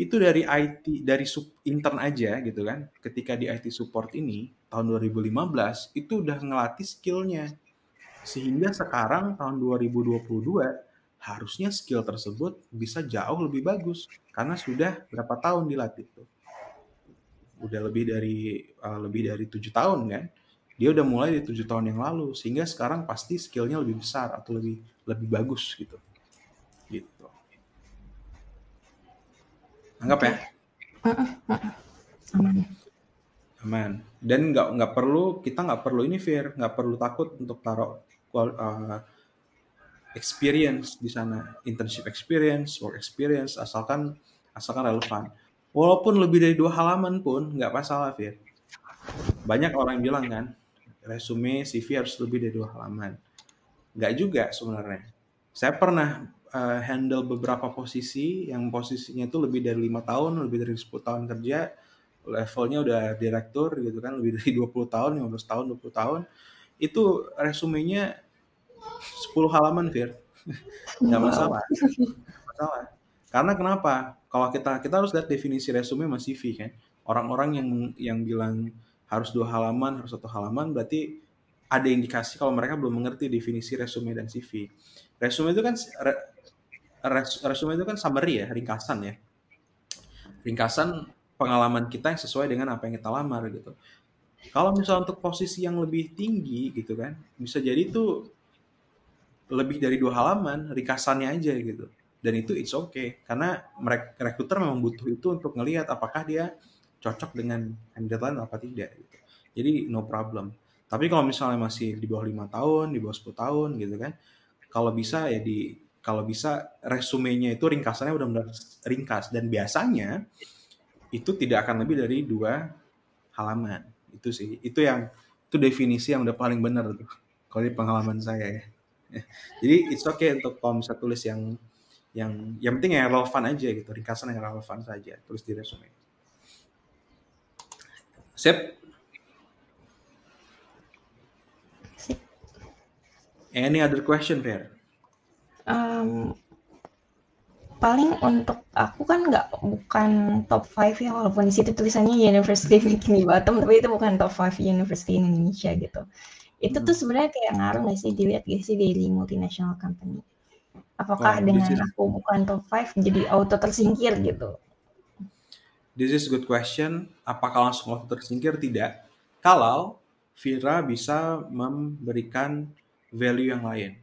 itu dari IT dari intern aja gitu kan. Ketika di IT support ini tahun 2015 itu udah ngelatih skillnya. Sehingga sekarang tahun 2022 harusnya skill tersebut bisa jauh lebih bagus karena sudah berapa tahun dilatih tuh. Udah lebih dari uh, lebih dari tujuh tahun kan. Dia udah mulai di tujuh tahun yang lalu sehingga sekarang pasti skillnya lebih besar atau lebih lebih bagus gitu. Gitu. Anggap ya. Aman. Aman. Dan nggak nggak perlu kita nggak perlu ini Fir, nggak perlu takut untuk taruh uh, experience di sana, internship experience, work experience, asalkan asalkan relevan. Walaupun lebih dari dua halaman pun nggak masalah Fir. Banyak orang yang bilang kan, resume CV harus lebih dari dua halaman. Nggak juga sebenarnya. Saya pernah uh, handle beberapa posisi yang posisinya itu lebih dari lima tahun, lebih dari 10 tahun kerja, levelnya udah direktur gitu kan, lebih dari 20 tahun, 15 tahun, 20 tahun. Itu resumenya 10 halaman, Fir. Nggak masalah. Nggak masalah. Karena kenapa? Kalau kita kita harus lihat definisi resume sama CV kan. Orang-orang yang yang bilang harus dua halaman, harus satu halaman, berarti ada indikasi kalau mereka belum mengerti definisi resume dan CV. Resume itu kan resume itu kan summary ya, ringkasan ya. ringkasan pengalaman kita yang sesuai dengan apa yang kita lamar gitu. Kalau misalnya untuk posisi yang lebih tinggi gitu kan, bisa jadi itu lebih dari dua halaman, ringkasannya aja gitu. Dan itu it's okay karena rekruter memang butuh itu untuk ngelihat apakah dia cocok dengan candidate lain apa tidak gitu. Jadi no problem. Tapi kalau misalnya masih di bawah lima tahun, di bawah 10 tahun gitu kan, kalau bisa ya di kalau bisa resumenya itu ringkasannya udah benar ringkas dan biasanya itu tidak akan lebih dari dua halaman. Itu sih. Itu yang itu definisi yang udah paling benar tuh kalau di pengalaman saya ya. Jadi it's okay untuk kalau bisa tulis yang yang yang penting yang relevan aja gitu ringkasan yang relevan saja tulis di resume. Sip. Any other question, Fer? Um, paling untuk aku kan nggak bukan top 5 ya walaupun di situ tulisannya University Bikini Bottom tapi itu bukan top 5 university in Indonesia gitu. Itu hmm. tuh sebenarnya kayak ngaruh nggak sih dilihat gak sih dari multinational company? Apakah oh, dengan is, aku bukan top 5 jadi auto tersingkir gitu? This is good question. Apakah langsung auto tersingkir? Tidak. Kalau Vira bisa memberikan value yang lain.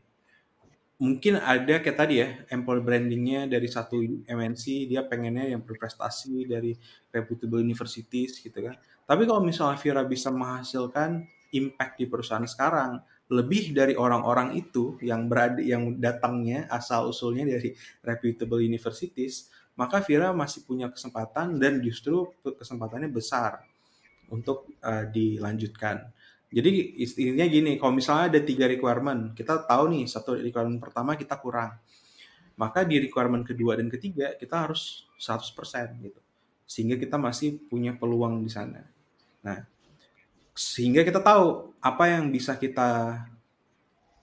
Mungkin ada kayak tadi ya, employer brandingnya dari satu MNC, dia pengennya yang berprestasi dari reputable universities gitu kan. Tapi kalau misalnya Vira bisa menghasilkan impact di perusahaan sekarang, lebih dari orang-orang itu yang berada yang datangnya asal usulnya dari reputable universities, maka Vira masih punya kesempatan dan justru kesempatannya besar untuk uh, dilanjutkan. Jadi istilahnya gini, kalau misalnya ada tiga requirement, kita tahu nih satu requirement pertama kita kurang. Maka di requirement kedua dan ketiga kita harus 100% gitu. Sehingga kita masih punya peluang di sana. Nah, sehingga kita tahu apa yang bisa kita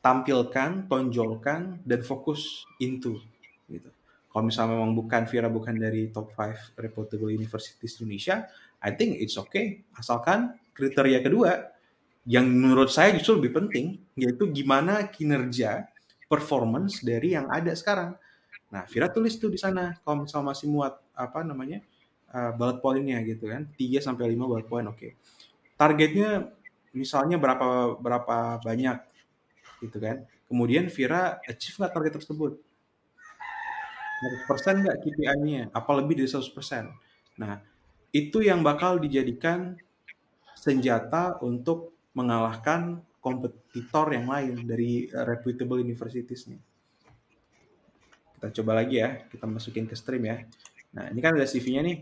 tampilkan, tonjolkan, dan fokus into. Gitu. Kalau misalnya memang bukan Vira bukan dari top 5 reputable universities Indonesia, I think it's okay. Asalkan kriteria kedua yang menurut saya justru lebih penting yaitu gimana kinerja performance dari yang ada sekarang. Nah, Vira tulis tuh di sana kalau misal masih muat apa namanya uh, bullet pointnya gitu kan 3 sampai 5 bullet point oke. Okay. Targetnya misalnya berapa berapa banyak gitu kan. Kemudian Vira achieve nggak target tersebut? 100% nggak KPI-nya? Apa lebih dari 100%? Nah, itu yang bakal dijadikan senjata untuk mengalahkan kompetitor yang lain dari uh, reputable universities nih. Kita coba lagi ya, kita masukin ke stream ya. Nah, ini kan ada CV-nya nih.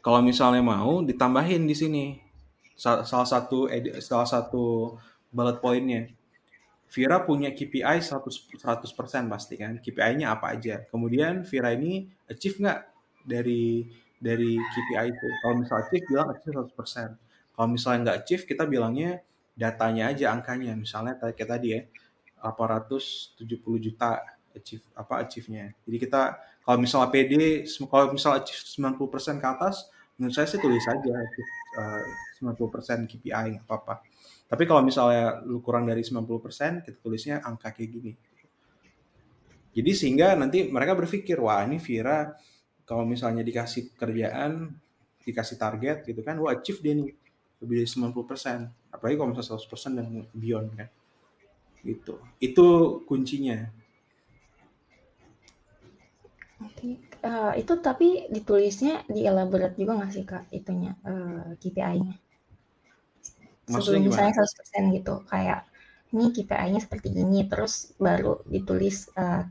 Kalau misalnya mau ditambahin di sini salah satu salah satu bullet pointnya. Vira punya KPI 100 100% pasti kan. KPI-nya apa aja. Kemudian Vira ini achieve nggak dari dari KPI itu. Kalau misalnya achieve bilang achieve 100%. Kalau misalnya nggak achieve, kita bilangnya datanya aja angkanya. Misalnya kayak tadi ya, 870 juta achieve apa achieve-nya. Jadi kita kalau misalnya PD kalau misalnya achieve 90% ke atas, menurut saya sih tulis aja achieve uh, 90% KPI nggak apa-apa. Tapi kalau misalnya lu kurang dari 90%, kita tulisnya angka kayak gini. Jadi sehingga nanti mereka berpikir, wah ini Vira kalau misalnya dikasih kerjaan, dikasih target gitu kan, wah achieve dia nih lebih dari 90%. Apalagi kalau misalnya 100% dan beyond kan. Gitu. Itu kuncinya. Oke, uh, itu tapi ditulisnya di elaborate juga nggak sih kak itunya uh, eh, KPI-nya? Sebelum misalnya 100% gitu, kayak ini KPI-nya seperti ini, terus baru ditulis uh,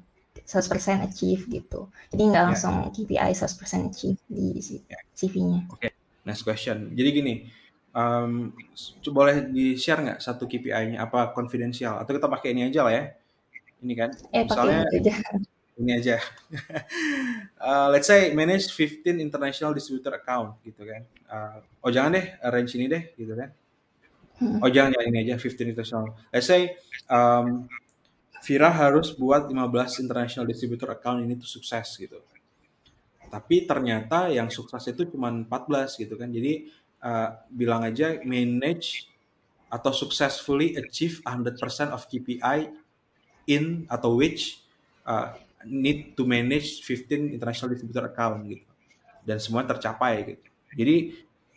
100% achieve gitu. Jadi nggak ya. langsung yeah. KPI 100% achieve di CV-nya. Oke, okay. next question. Jadi gini, um, boleh di share nggak satu KPI-nya apa konfidensial? Atau kita pakai ini aja lah ya. Ini kan eh, misalnya aja. ini aja. Uh, let's say manage 15 international distributor account gitu kan. Uh, oh jangan deh range ini deh gitu kan. Hmm. oh jangan ya ini aja 15 international. Let's say um, Vira harus buat 15 international distributor account ini tuh sukses gitu. Tapi ternyata yang sukses itu cuma 14 gitu kan. Jadi uh, bilang aja manage atau successfully achieve 100% of KPI in atau which uh, need to manage 15 international distributor account gitu. Dan semua tercapai gitu. Jadi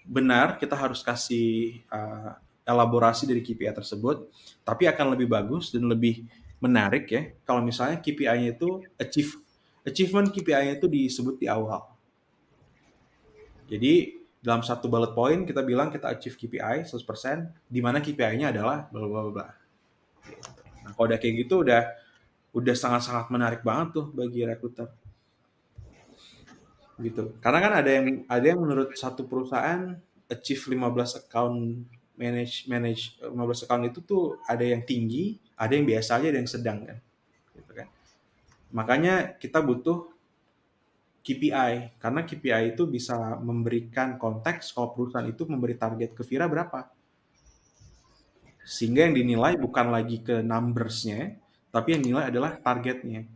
benar kita harus kasih uh, elaborasi dari KPI tersebut tapi akan lebih bagus dan lebih menarik ya kalau misalnya KPI-nya itu achieve achievement KPI-nya itu disebut di awal. Jadi dalam satu bullet point kita bilang kita achieve KPI 100%, di mana KPI-nya adalah bla bla bla. Nah, kalau udah kayak gitu udah udah sangat-sangat menarik banget tuh bagi rekruter. Gitu. Karena kan ada yang ada yang menurut satu perusahaan achieve 15 account manage manage 15 account itu tuh ada yang tinggi, ada yang biasa aja, ada yang sedang kan. Gitu kan. Makanya kita butuh KPI karena KPI itu bisa memberikan konteks kalau perusahaan itu memberi target ke Vira berapa sehingga yang dinilai bukan lagi ke numbersnya tapi yang dinilai adalah targetnya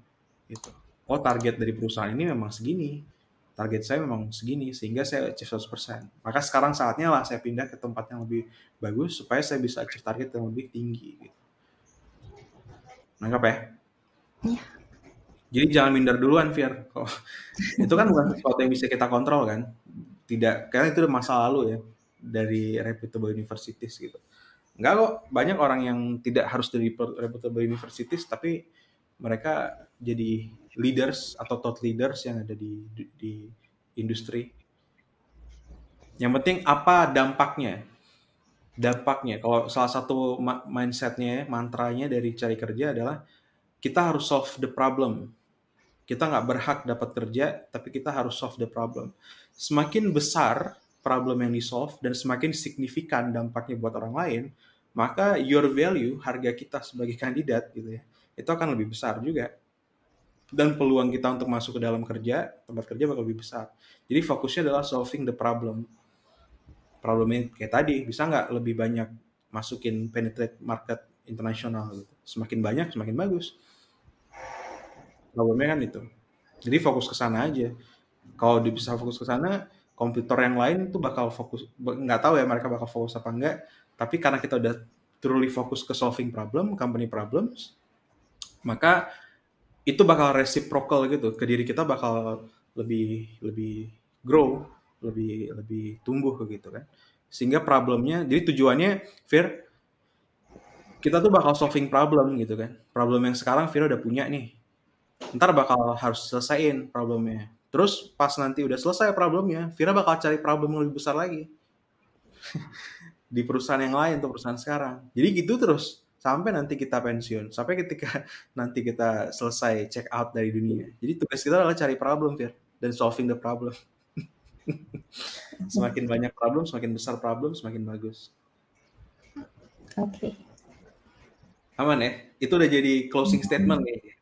gitu oh target dari perusahaan ini memang segini target saya memang segini sehingga saya achieve 100% maka sekarang saatnya lah saya pindah ke tempat yang lebih bagus supaya saya bisa achieve target yang lebih tinggi gitu. Nangkap ya? Iya. Jadi jangan minder duluan, Fir. Oh, itu kan bukan sesuatu yang bisa kita kontrol kan. Tidak, karena itu masa lalu ya dari reputable universities gitu. Enggak kok, banyak orang yang tidak harus dari reputable universities tapi mereka jadi leaders atau thought leaders yang ada di, di industri. Yang penting apa dampaknya? Dampaknya, kalau salah satu mindsetnya, mantranya dari cari kerja adalah kita harus solve the problem kita nggak berhak dapat kerja, tapi kita harus solve the problem. Semakin besar problem yang di-solve dan semakin signifikan dampaknya buat orang lain, maka your value, harga kita sebagai kandidat gitu ya, itu akan lebih besar juga. Dan peluang kita untuk masuk ke dalam kerja, tempat kerja bakal lebih besar. Jadi fokusnya adalah solving the problem. Problemnya kayak tadi, bisa nggak lebih banyak masukin penetrate market internasional gitu. Semakin banyak, semakin bagus problemnya kan itu. Jadi fokus ke sana aja. Kalau bisa fokus ke sana komputer yang lain tuh bakal fokus nggak tahu ya mereka bakal fokus apa enggak. Tapi karena kita udah truly fokus ke solving problem company problems maka itu bakal reciprocal gitu. Ke diri kita bakal lebih lebih grow lebih lebih tumbuh gitu kan. Sehingga problemnya jadi tujuannya Fir kita tuh bakal solving problem gitu kan. Problem yang sekarang Fir udah punya nih ntar bakal harus selesaiin problemnya. Terus pas nanti udah selesai problemnya, Vira bakal cari problem yang lebih besar lagi. di perusahaan yang lain atau perusahaan sekarang. Jadi gitu terus sampai nanti kita pensiun, sampai ketika nanti kita selesai check out dari dunia. Jadi tugas kita adalah cari problem, Fir, dan solving the problem. semakin banyak problem, semakin besar problem, semakin bagus. Oke. Okay. Aman ya? Itu udah jadi closing statement nih.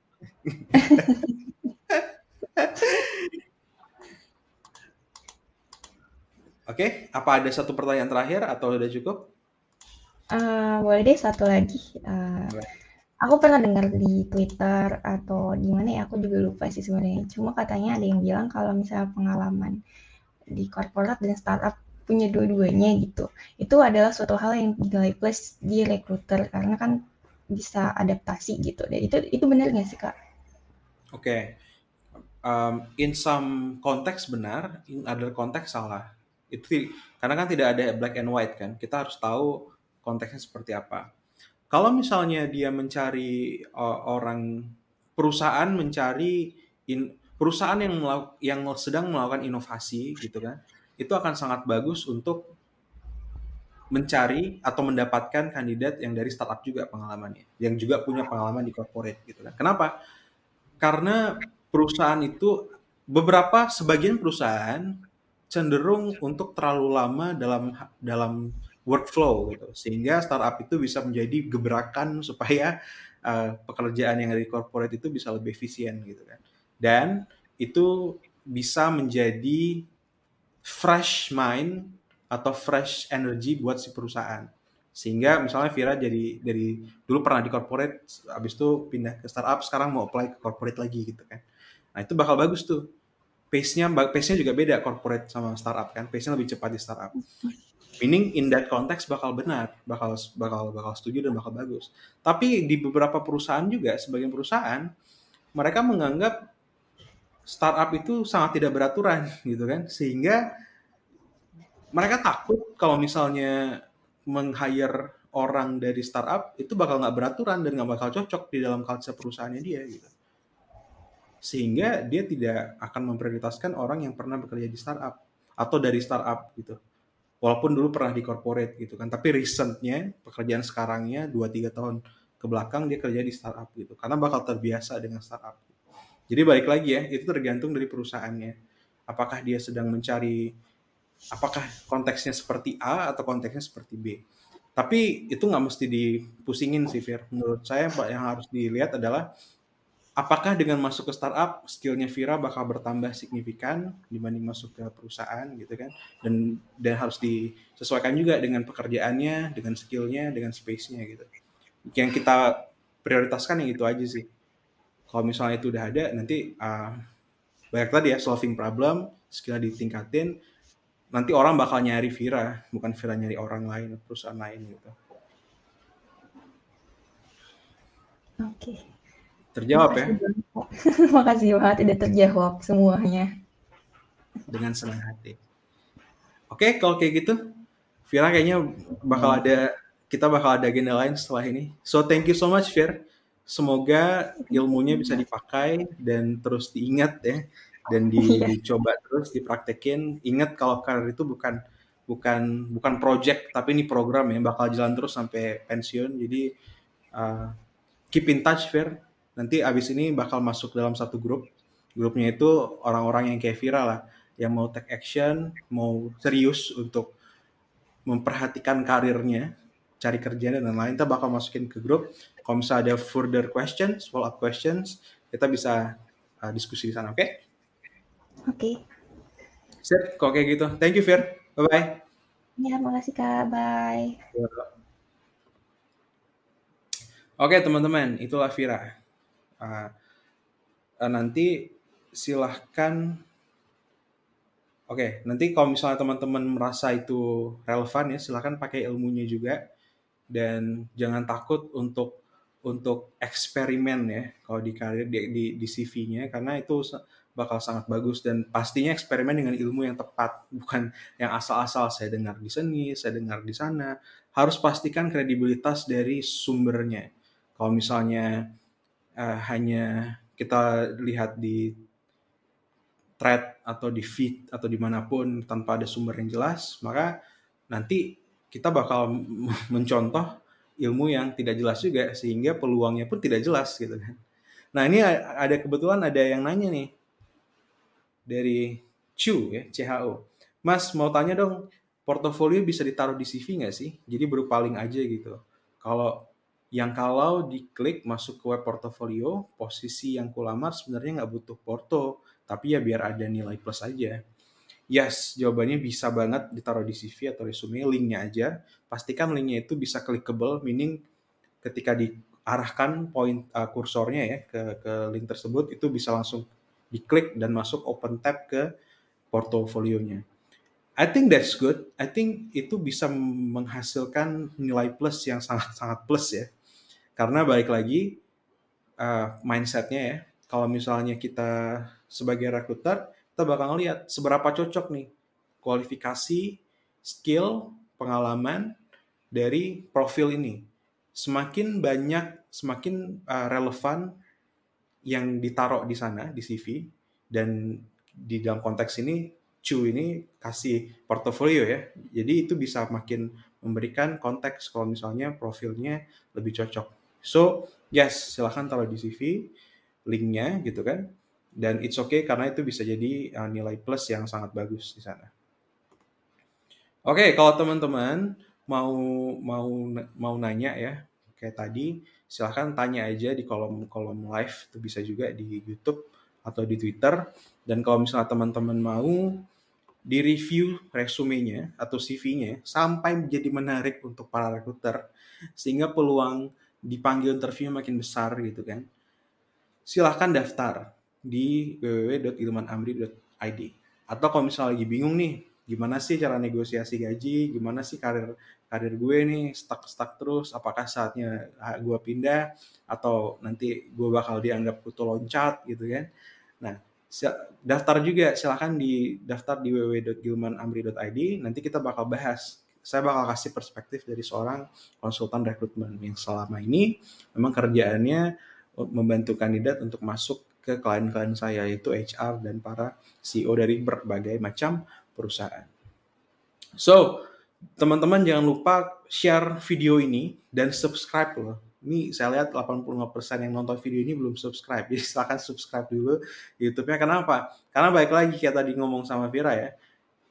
Oke, apa ada satu pertanyaan terakhir atau udah cukup? Uh, boleh deh satu lagi. Uh, aku pernah dengar di Twitter atau di mana ya, aku juga lupa sih sebenarnya. Cuma katanya ada yang bilang kalau misalnya pengalaman di korporat dan startup punya dua-duanya gitu. Itu adalah suatu hal yang nilai plus di recruiter karena kan bisa adaptasi gitu. Dan itu itu benar nggak sih kak? Oke, okay. um, in some konteks benar, in other konteks salah. Itu karena kan tidak ada black and white kan. Kita harus tahu konteksnya seperti apa. Kalau misalnya dia mencari uh, orang perusahaan mencari in, perusahaan yang yang sedang melakukan inovasi gitu kan, itu akan sangat bagus untuk mencari atau mendapatkan kandidat yang dari startup juga pengalamannya, yang juga punya pengalaman di corporate gitu kan. Kenapa? Karena perusahaan itu beberapa sebagian perusahaan cenderung untuk terlalu lama dalam dalam workflow gitu sehingga startup itu bisa menjadi gebrakan supaya uh, pekerjaan yang dari corporate itu bisa lebih efisien gitu kan dan itu bisa menjadi fresh mind atau fresh energy buat si perusahaan. Sehingga misalnya Vira jadi dari dulu pernah di corporate, habis itu pindah ke startup, sekarang mau apply ke corporate lagi gitu kan. Nah itu bakal bagus tuh. Pace-nya pace-nya juga beda corporate sama startup kan. Pace-nya lebih cepat di startup. Meaning in that context bakal benar, bakal bakal bakal setuju dan bakal bagus. Tapi di beberapa perusahaan juga sebagian perusahaan mereka menganggap startup itu sangat tidak beraturan gitu kan sehingga mereka takut kalau misalnya meng-hire orang dari startup itu bakal nggak beraturan dan nggak bakal cocok di dalam culture perusahaannya dia gitu. Sehingga dia tidak akan memprioritaskan orang yang pernah bekerja di startup atau dari startup gitu. Walaupun dulu pernah di corporate gitu kan. Tapi recentnya pekerjaan sekarangnya 2-3 tahun ke belakang dia kerja di startup gitu. Karena bakal terbiasa dengan startup. Jadi balik lagi ya itu tergantung dari perusahaannya. Apakah dia sedang mencari apakah konteksnya seperti A atau konteksnya seperti B. Tapi itu nggak mesti dipusingin sih Fir. Menurut saya Pak yang harus dilihat adalah apakah dengan masuk ke startup skillnya Vira bakal bertambah signifikan dibanding masuk ke perusahaan gitu kan? Dan dan harus disesuaikan juga dengan pekerjaannya dengan skillnya dengan space-nya gitu. Yang kita prioritaskan yang itu aja sih. Kalau misalnya itu udah ada nanti uh, banyak tadi ya solving problem skill ditingkatin nanti orang bakal nyari Vira bukan Vira nyari orang lain perusahaan lain gitu oke okay. Terjawab ya? Makasih banget udah terjawab semuanya. Dengan senang hati. Oke, kalau kayak gitu, Vira kayaknya bakal ada kita bakal ada agenda lain setelah ini. So thank you so much, Fir. Semoga ilmunya bisa dipakai dan terus diingat ya dan di, iya. dicoba terus dipraktekin. Ingat kalau karir itu bukan bukan bukan project tapi ini program ya bakal jalan terus sampai pensiun. Jadi uh, keep in touch, Fir nanti abis ini bakal masuk dalam satu grup grupnya itu orang-orang yang kayak viral lah yang mau take action mau serius untuk memperhatikan karirnya cari kerjaan dan lain-lain kita bakal masukin ke grup kalau misalnya ada further questions follow up questions kita bisa uh, diskusi di sana oke okay? Oke. Okay. sip kok kayak gitu. Thank you Fir. Bye bye ya makasih kak. Bye. Oke teman-teman, itulah Vira. Uh, nanti silahkan Oke, okay, nanti kalau misalnya teman-teman merasa itu relevan ya, silahkan pakai ilmunya juga. Dan jangan takut untuk untuk eksperimen ya kalau di karir di, di, di CV-nya karena itu bakal sangat bagus dan pastinya eksperimen dengan ilmu yang tepat bukan yang asal-asal saya dengar di sini, saya dengar di sana. Harus pastikan kredibilitas dari sumbernya. Kalau misalnya uh, hanya kita lihat di thread atau di feed atau di mana pun tanpa ada sumber yang jelas, maka nanti kita bakal mencontoh ilmu yang tidak jelas juga sehingga peluangnya pun tidak jelas gitu kan. Nah ini ada kebetulan ada yang nanya nih dari Chu ya CHO, Mas mau tanya dong portofolio bisa ditaruh di CV nggak sih? Jadi berupa link aja gitu. Kalau yang kalau diklik masuk ke web portfolio, posisi yang kulamar sebenarnya nggak butuh porto, tapi ya biar ada nilai plus aja. Yes, jawabannya bisa banget ditaruh di CV atau resume, linknya aja. Pastikan linknya itu bisa clickable, meaning ketika diarahkan poin uh, kursornya ya ke, ke link tersebut, itu bisa langsung diklik dan masuk open tab ke portofolionya. I think that's good. I think itu bisa menghasilkan nilai plus yang sangat-sangat plus ya karena balik lagi uh, mindsetnya ya, kalau misalnya kita sebagai rekruter, kita bakal ngeliat seberapa cocok nih kualifikasi, skill, pengalaman dari profil ini. Semakin banyak, semakin uh, relevan yang ditaruh di sana di CV dan di dalam konteks ini Cu ini kasih portofolio ya. Jadi itu bisa makin memberikan konteks kalau misalnya profilnya lebih cocok. So, yes, silahkan taruh di CV linknya gitu kan. Dan it's okay karena itu bisa jadi uh, nilai plus yang sangat bagus di sana. Oke, okay, kalau teman-teman mau mau mau nanya ya kayak tadi, silahkan tanya aja di kolom kolom live itu bisa juga di YouTube atau di Twitter. Dan kalau misalnya teman-teman mau di review resumenya atau CV-nya sampai menjadi menarik untuk para rekruter sehingga peluang dipanggil interview makin besar gitu kan, silahkan daftar di www.ilmanamri.id. Atau kalau misalnya lagi bingung nih, gimana sih cara negosiasi gaji, gimana sih karir karir gue nih stuck stuck terus, apakah saatnya gue pindah atau nanti gue bakal dianggap kutu loncat gitu kan. Nah, daftar juga silahkan di daftar di www.gilmanamri.id nanti kita bakal bahas saya bakal kasih perspektif dari seorang konsultan rekrutmen yang selama ini memang kerjaannya membantu kandidat untuk masuk ke klien-klien saya yaitu HR dan para CEO dari berbagai macam perusahaan. So, teman-teman jangan lupa share video ini dan subscribe loh. Ini saya lihat 85% yang nonton video ini belum subscribe. Jadi silahkan subscribe dulu YouTube-nya. Kenapa? Karena baik lagi kayak tadi ngomong sama Vira ya.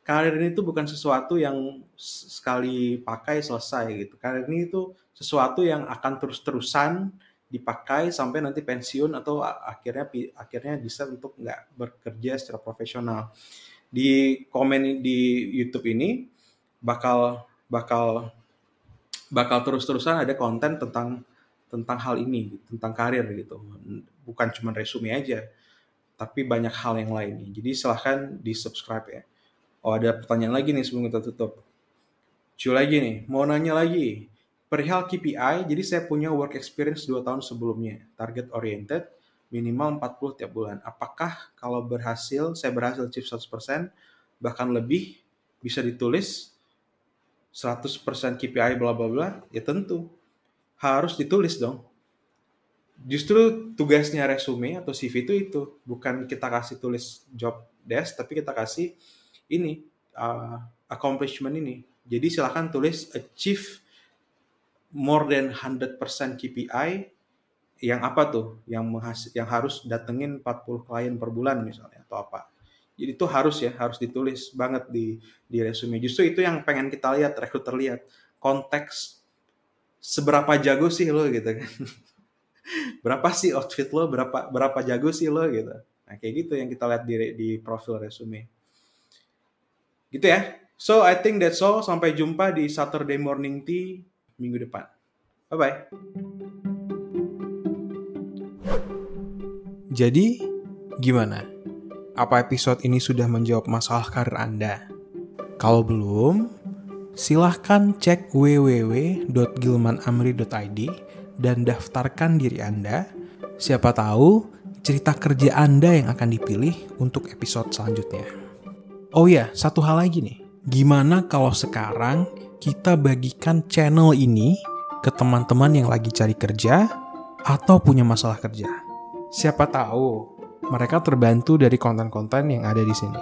Karir ini tuh bukan sesuatu yang sekali pakai selesai gitu. Karir ini itu sesuatu yang akan terus-terusan dipakai sampai nanti pensiun atau akhirnya akhirnya bisa untuk nggak bekerja secara profesional. Di komen di YouTube ini bakal bakal bakal terus-terusan ada konten tentang tentang hal ini, tentang karir gitu. Bukan cuma resume aja, tapi banyak hal yang lain. Jadi silahkan di subscribe ya. Oh ada pertanyaan lagi nih sebelum kita tutup. Cuy lagi nih, mau nanya lagi Perihal KPI, jadi saya punya work experience 2 tahun sebelumnya, target oriented, minimal 40 tiap bulan. Apakah kalau berhasil, saya berhasil achieve 100%, bahkan lebih, bisa ditulis 100% KPI bla bla bla? Ya tentu. Harus ditulis dong. Justru tugasnya resume atau CV itu itu, bukan kita kasih tulis job desk, tapi kita kasih ini uh, accomplishment ini. Jadi silahkan tulis achieve more than 100% KPI yang apa tuh yang yang harus datengin 40 klien per bulan misalnya atau apa. Jadi itu harus ya, harus ditulis banget di di resume. Justru itu yang pengen kita lihat, rekruter lihat konteks seberapa jago sih lo gitu kan. berapa sih outfit lo, berapa berapa jago sih lo gitu. Nah, kayak gitu yang kita lihat di di profil resume. Gitu ya. So I think that's all. Sampai jumpa di Saturday Morning Tea minggu depan. Bye-bye. Jadi, gimana? Apa episode ini sudah menjawab masalah karir Anda? Kalau belum, silahkan cek www.gilmanamri.id dan daftarkan diri Anda. Siapa tahu cerita kerja Anda yang akan dipilih untuk episode selanjutnya. Oh ya, satu hal lagi nih. Gimana kalau sekarang kita bagikan channel ini ke teman-teman yang lagi cari kerja atau punya masalah kerja. Siapa tahu mereka terbantu dari konten-konten yang ada di sini.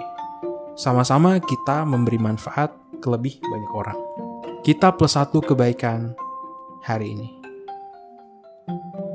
Sama-sama kita memberi manfaat ke lebih banyak orang. Kita plus satu kebaikan hari ini. thank you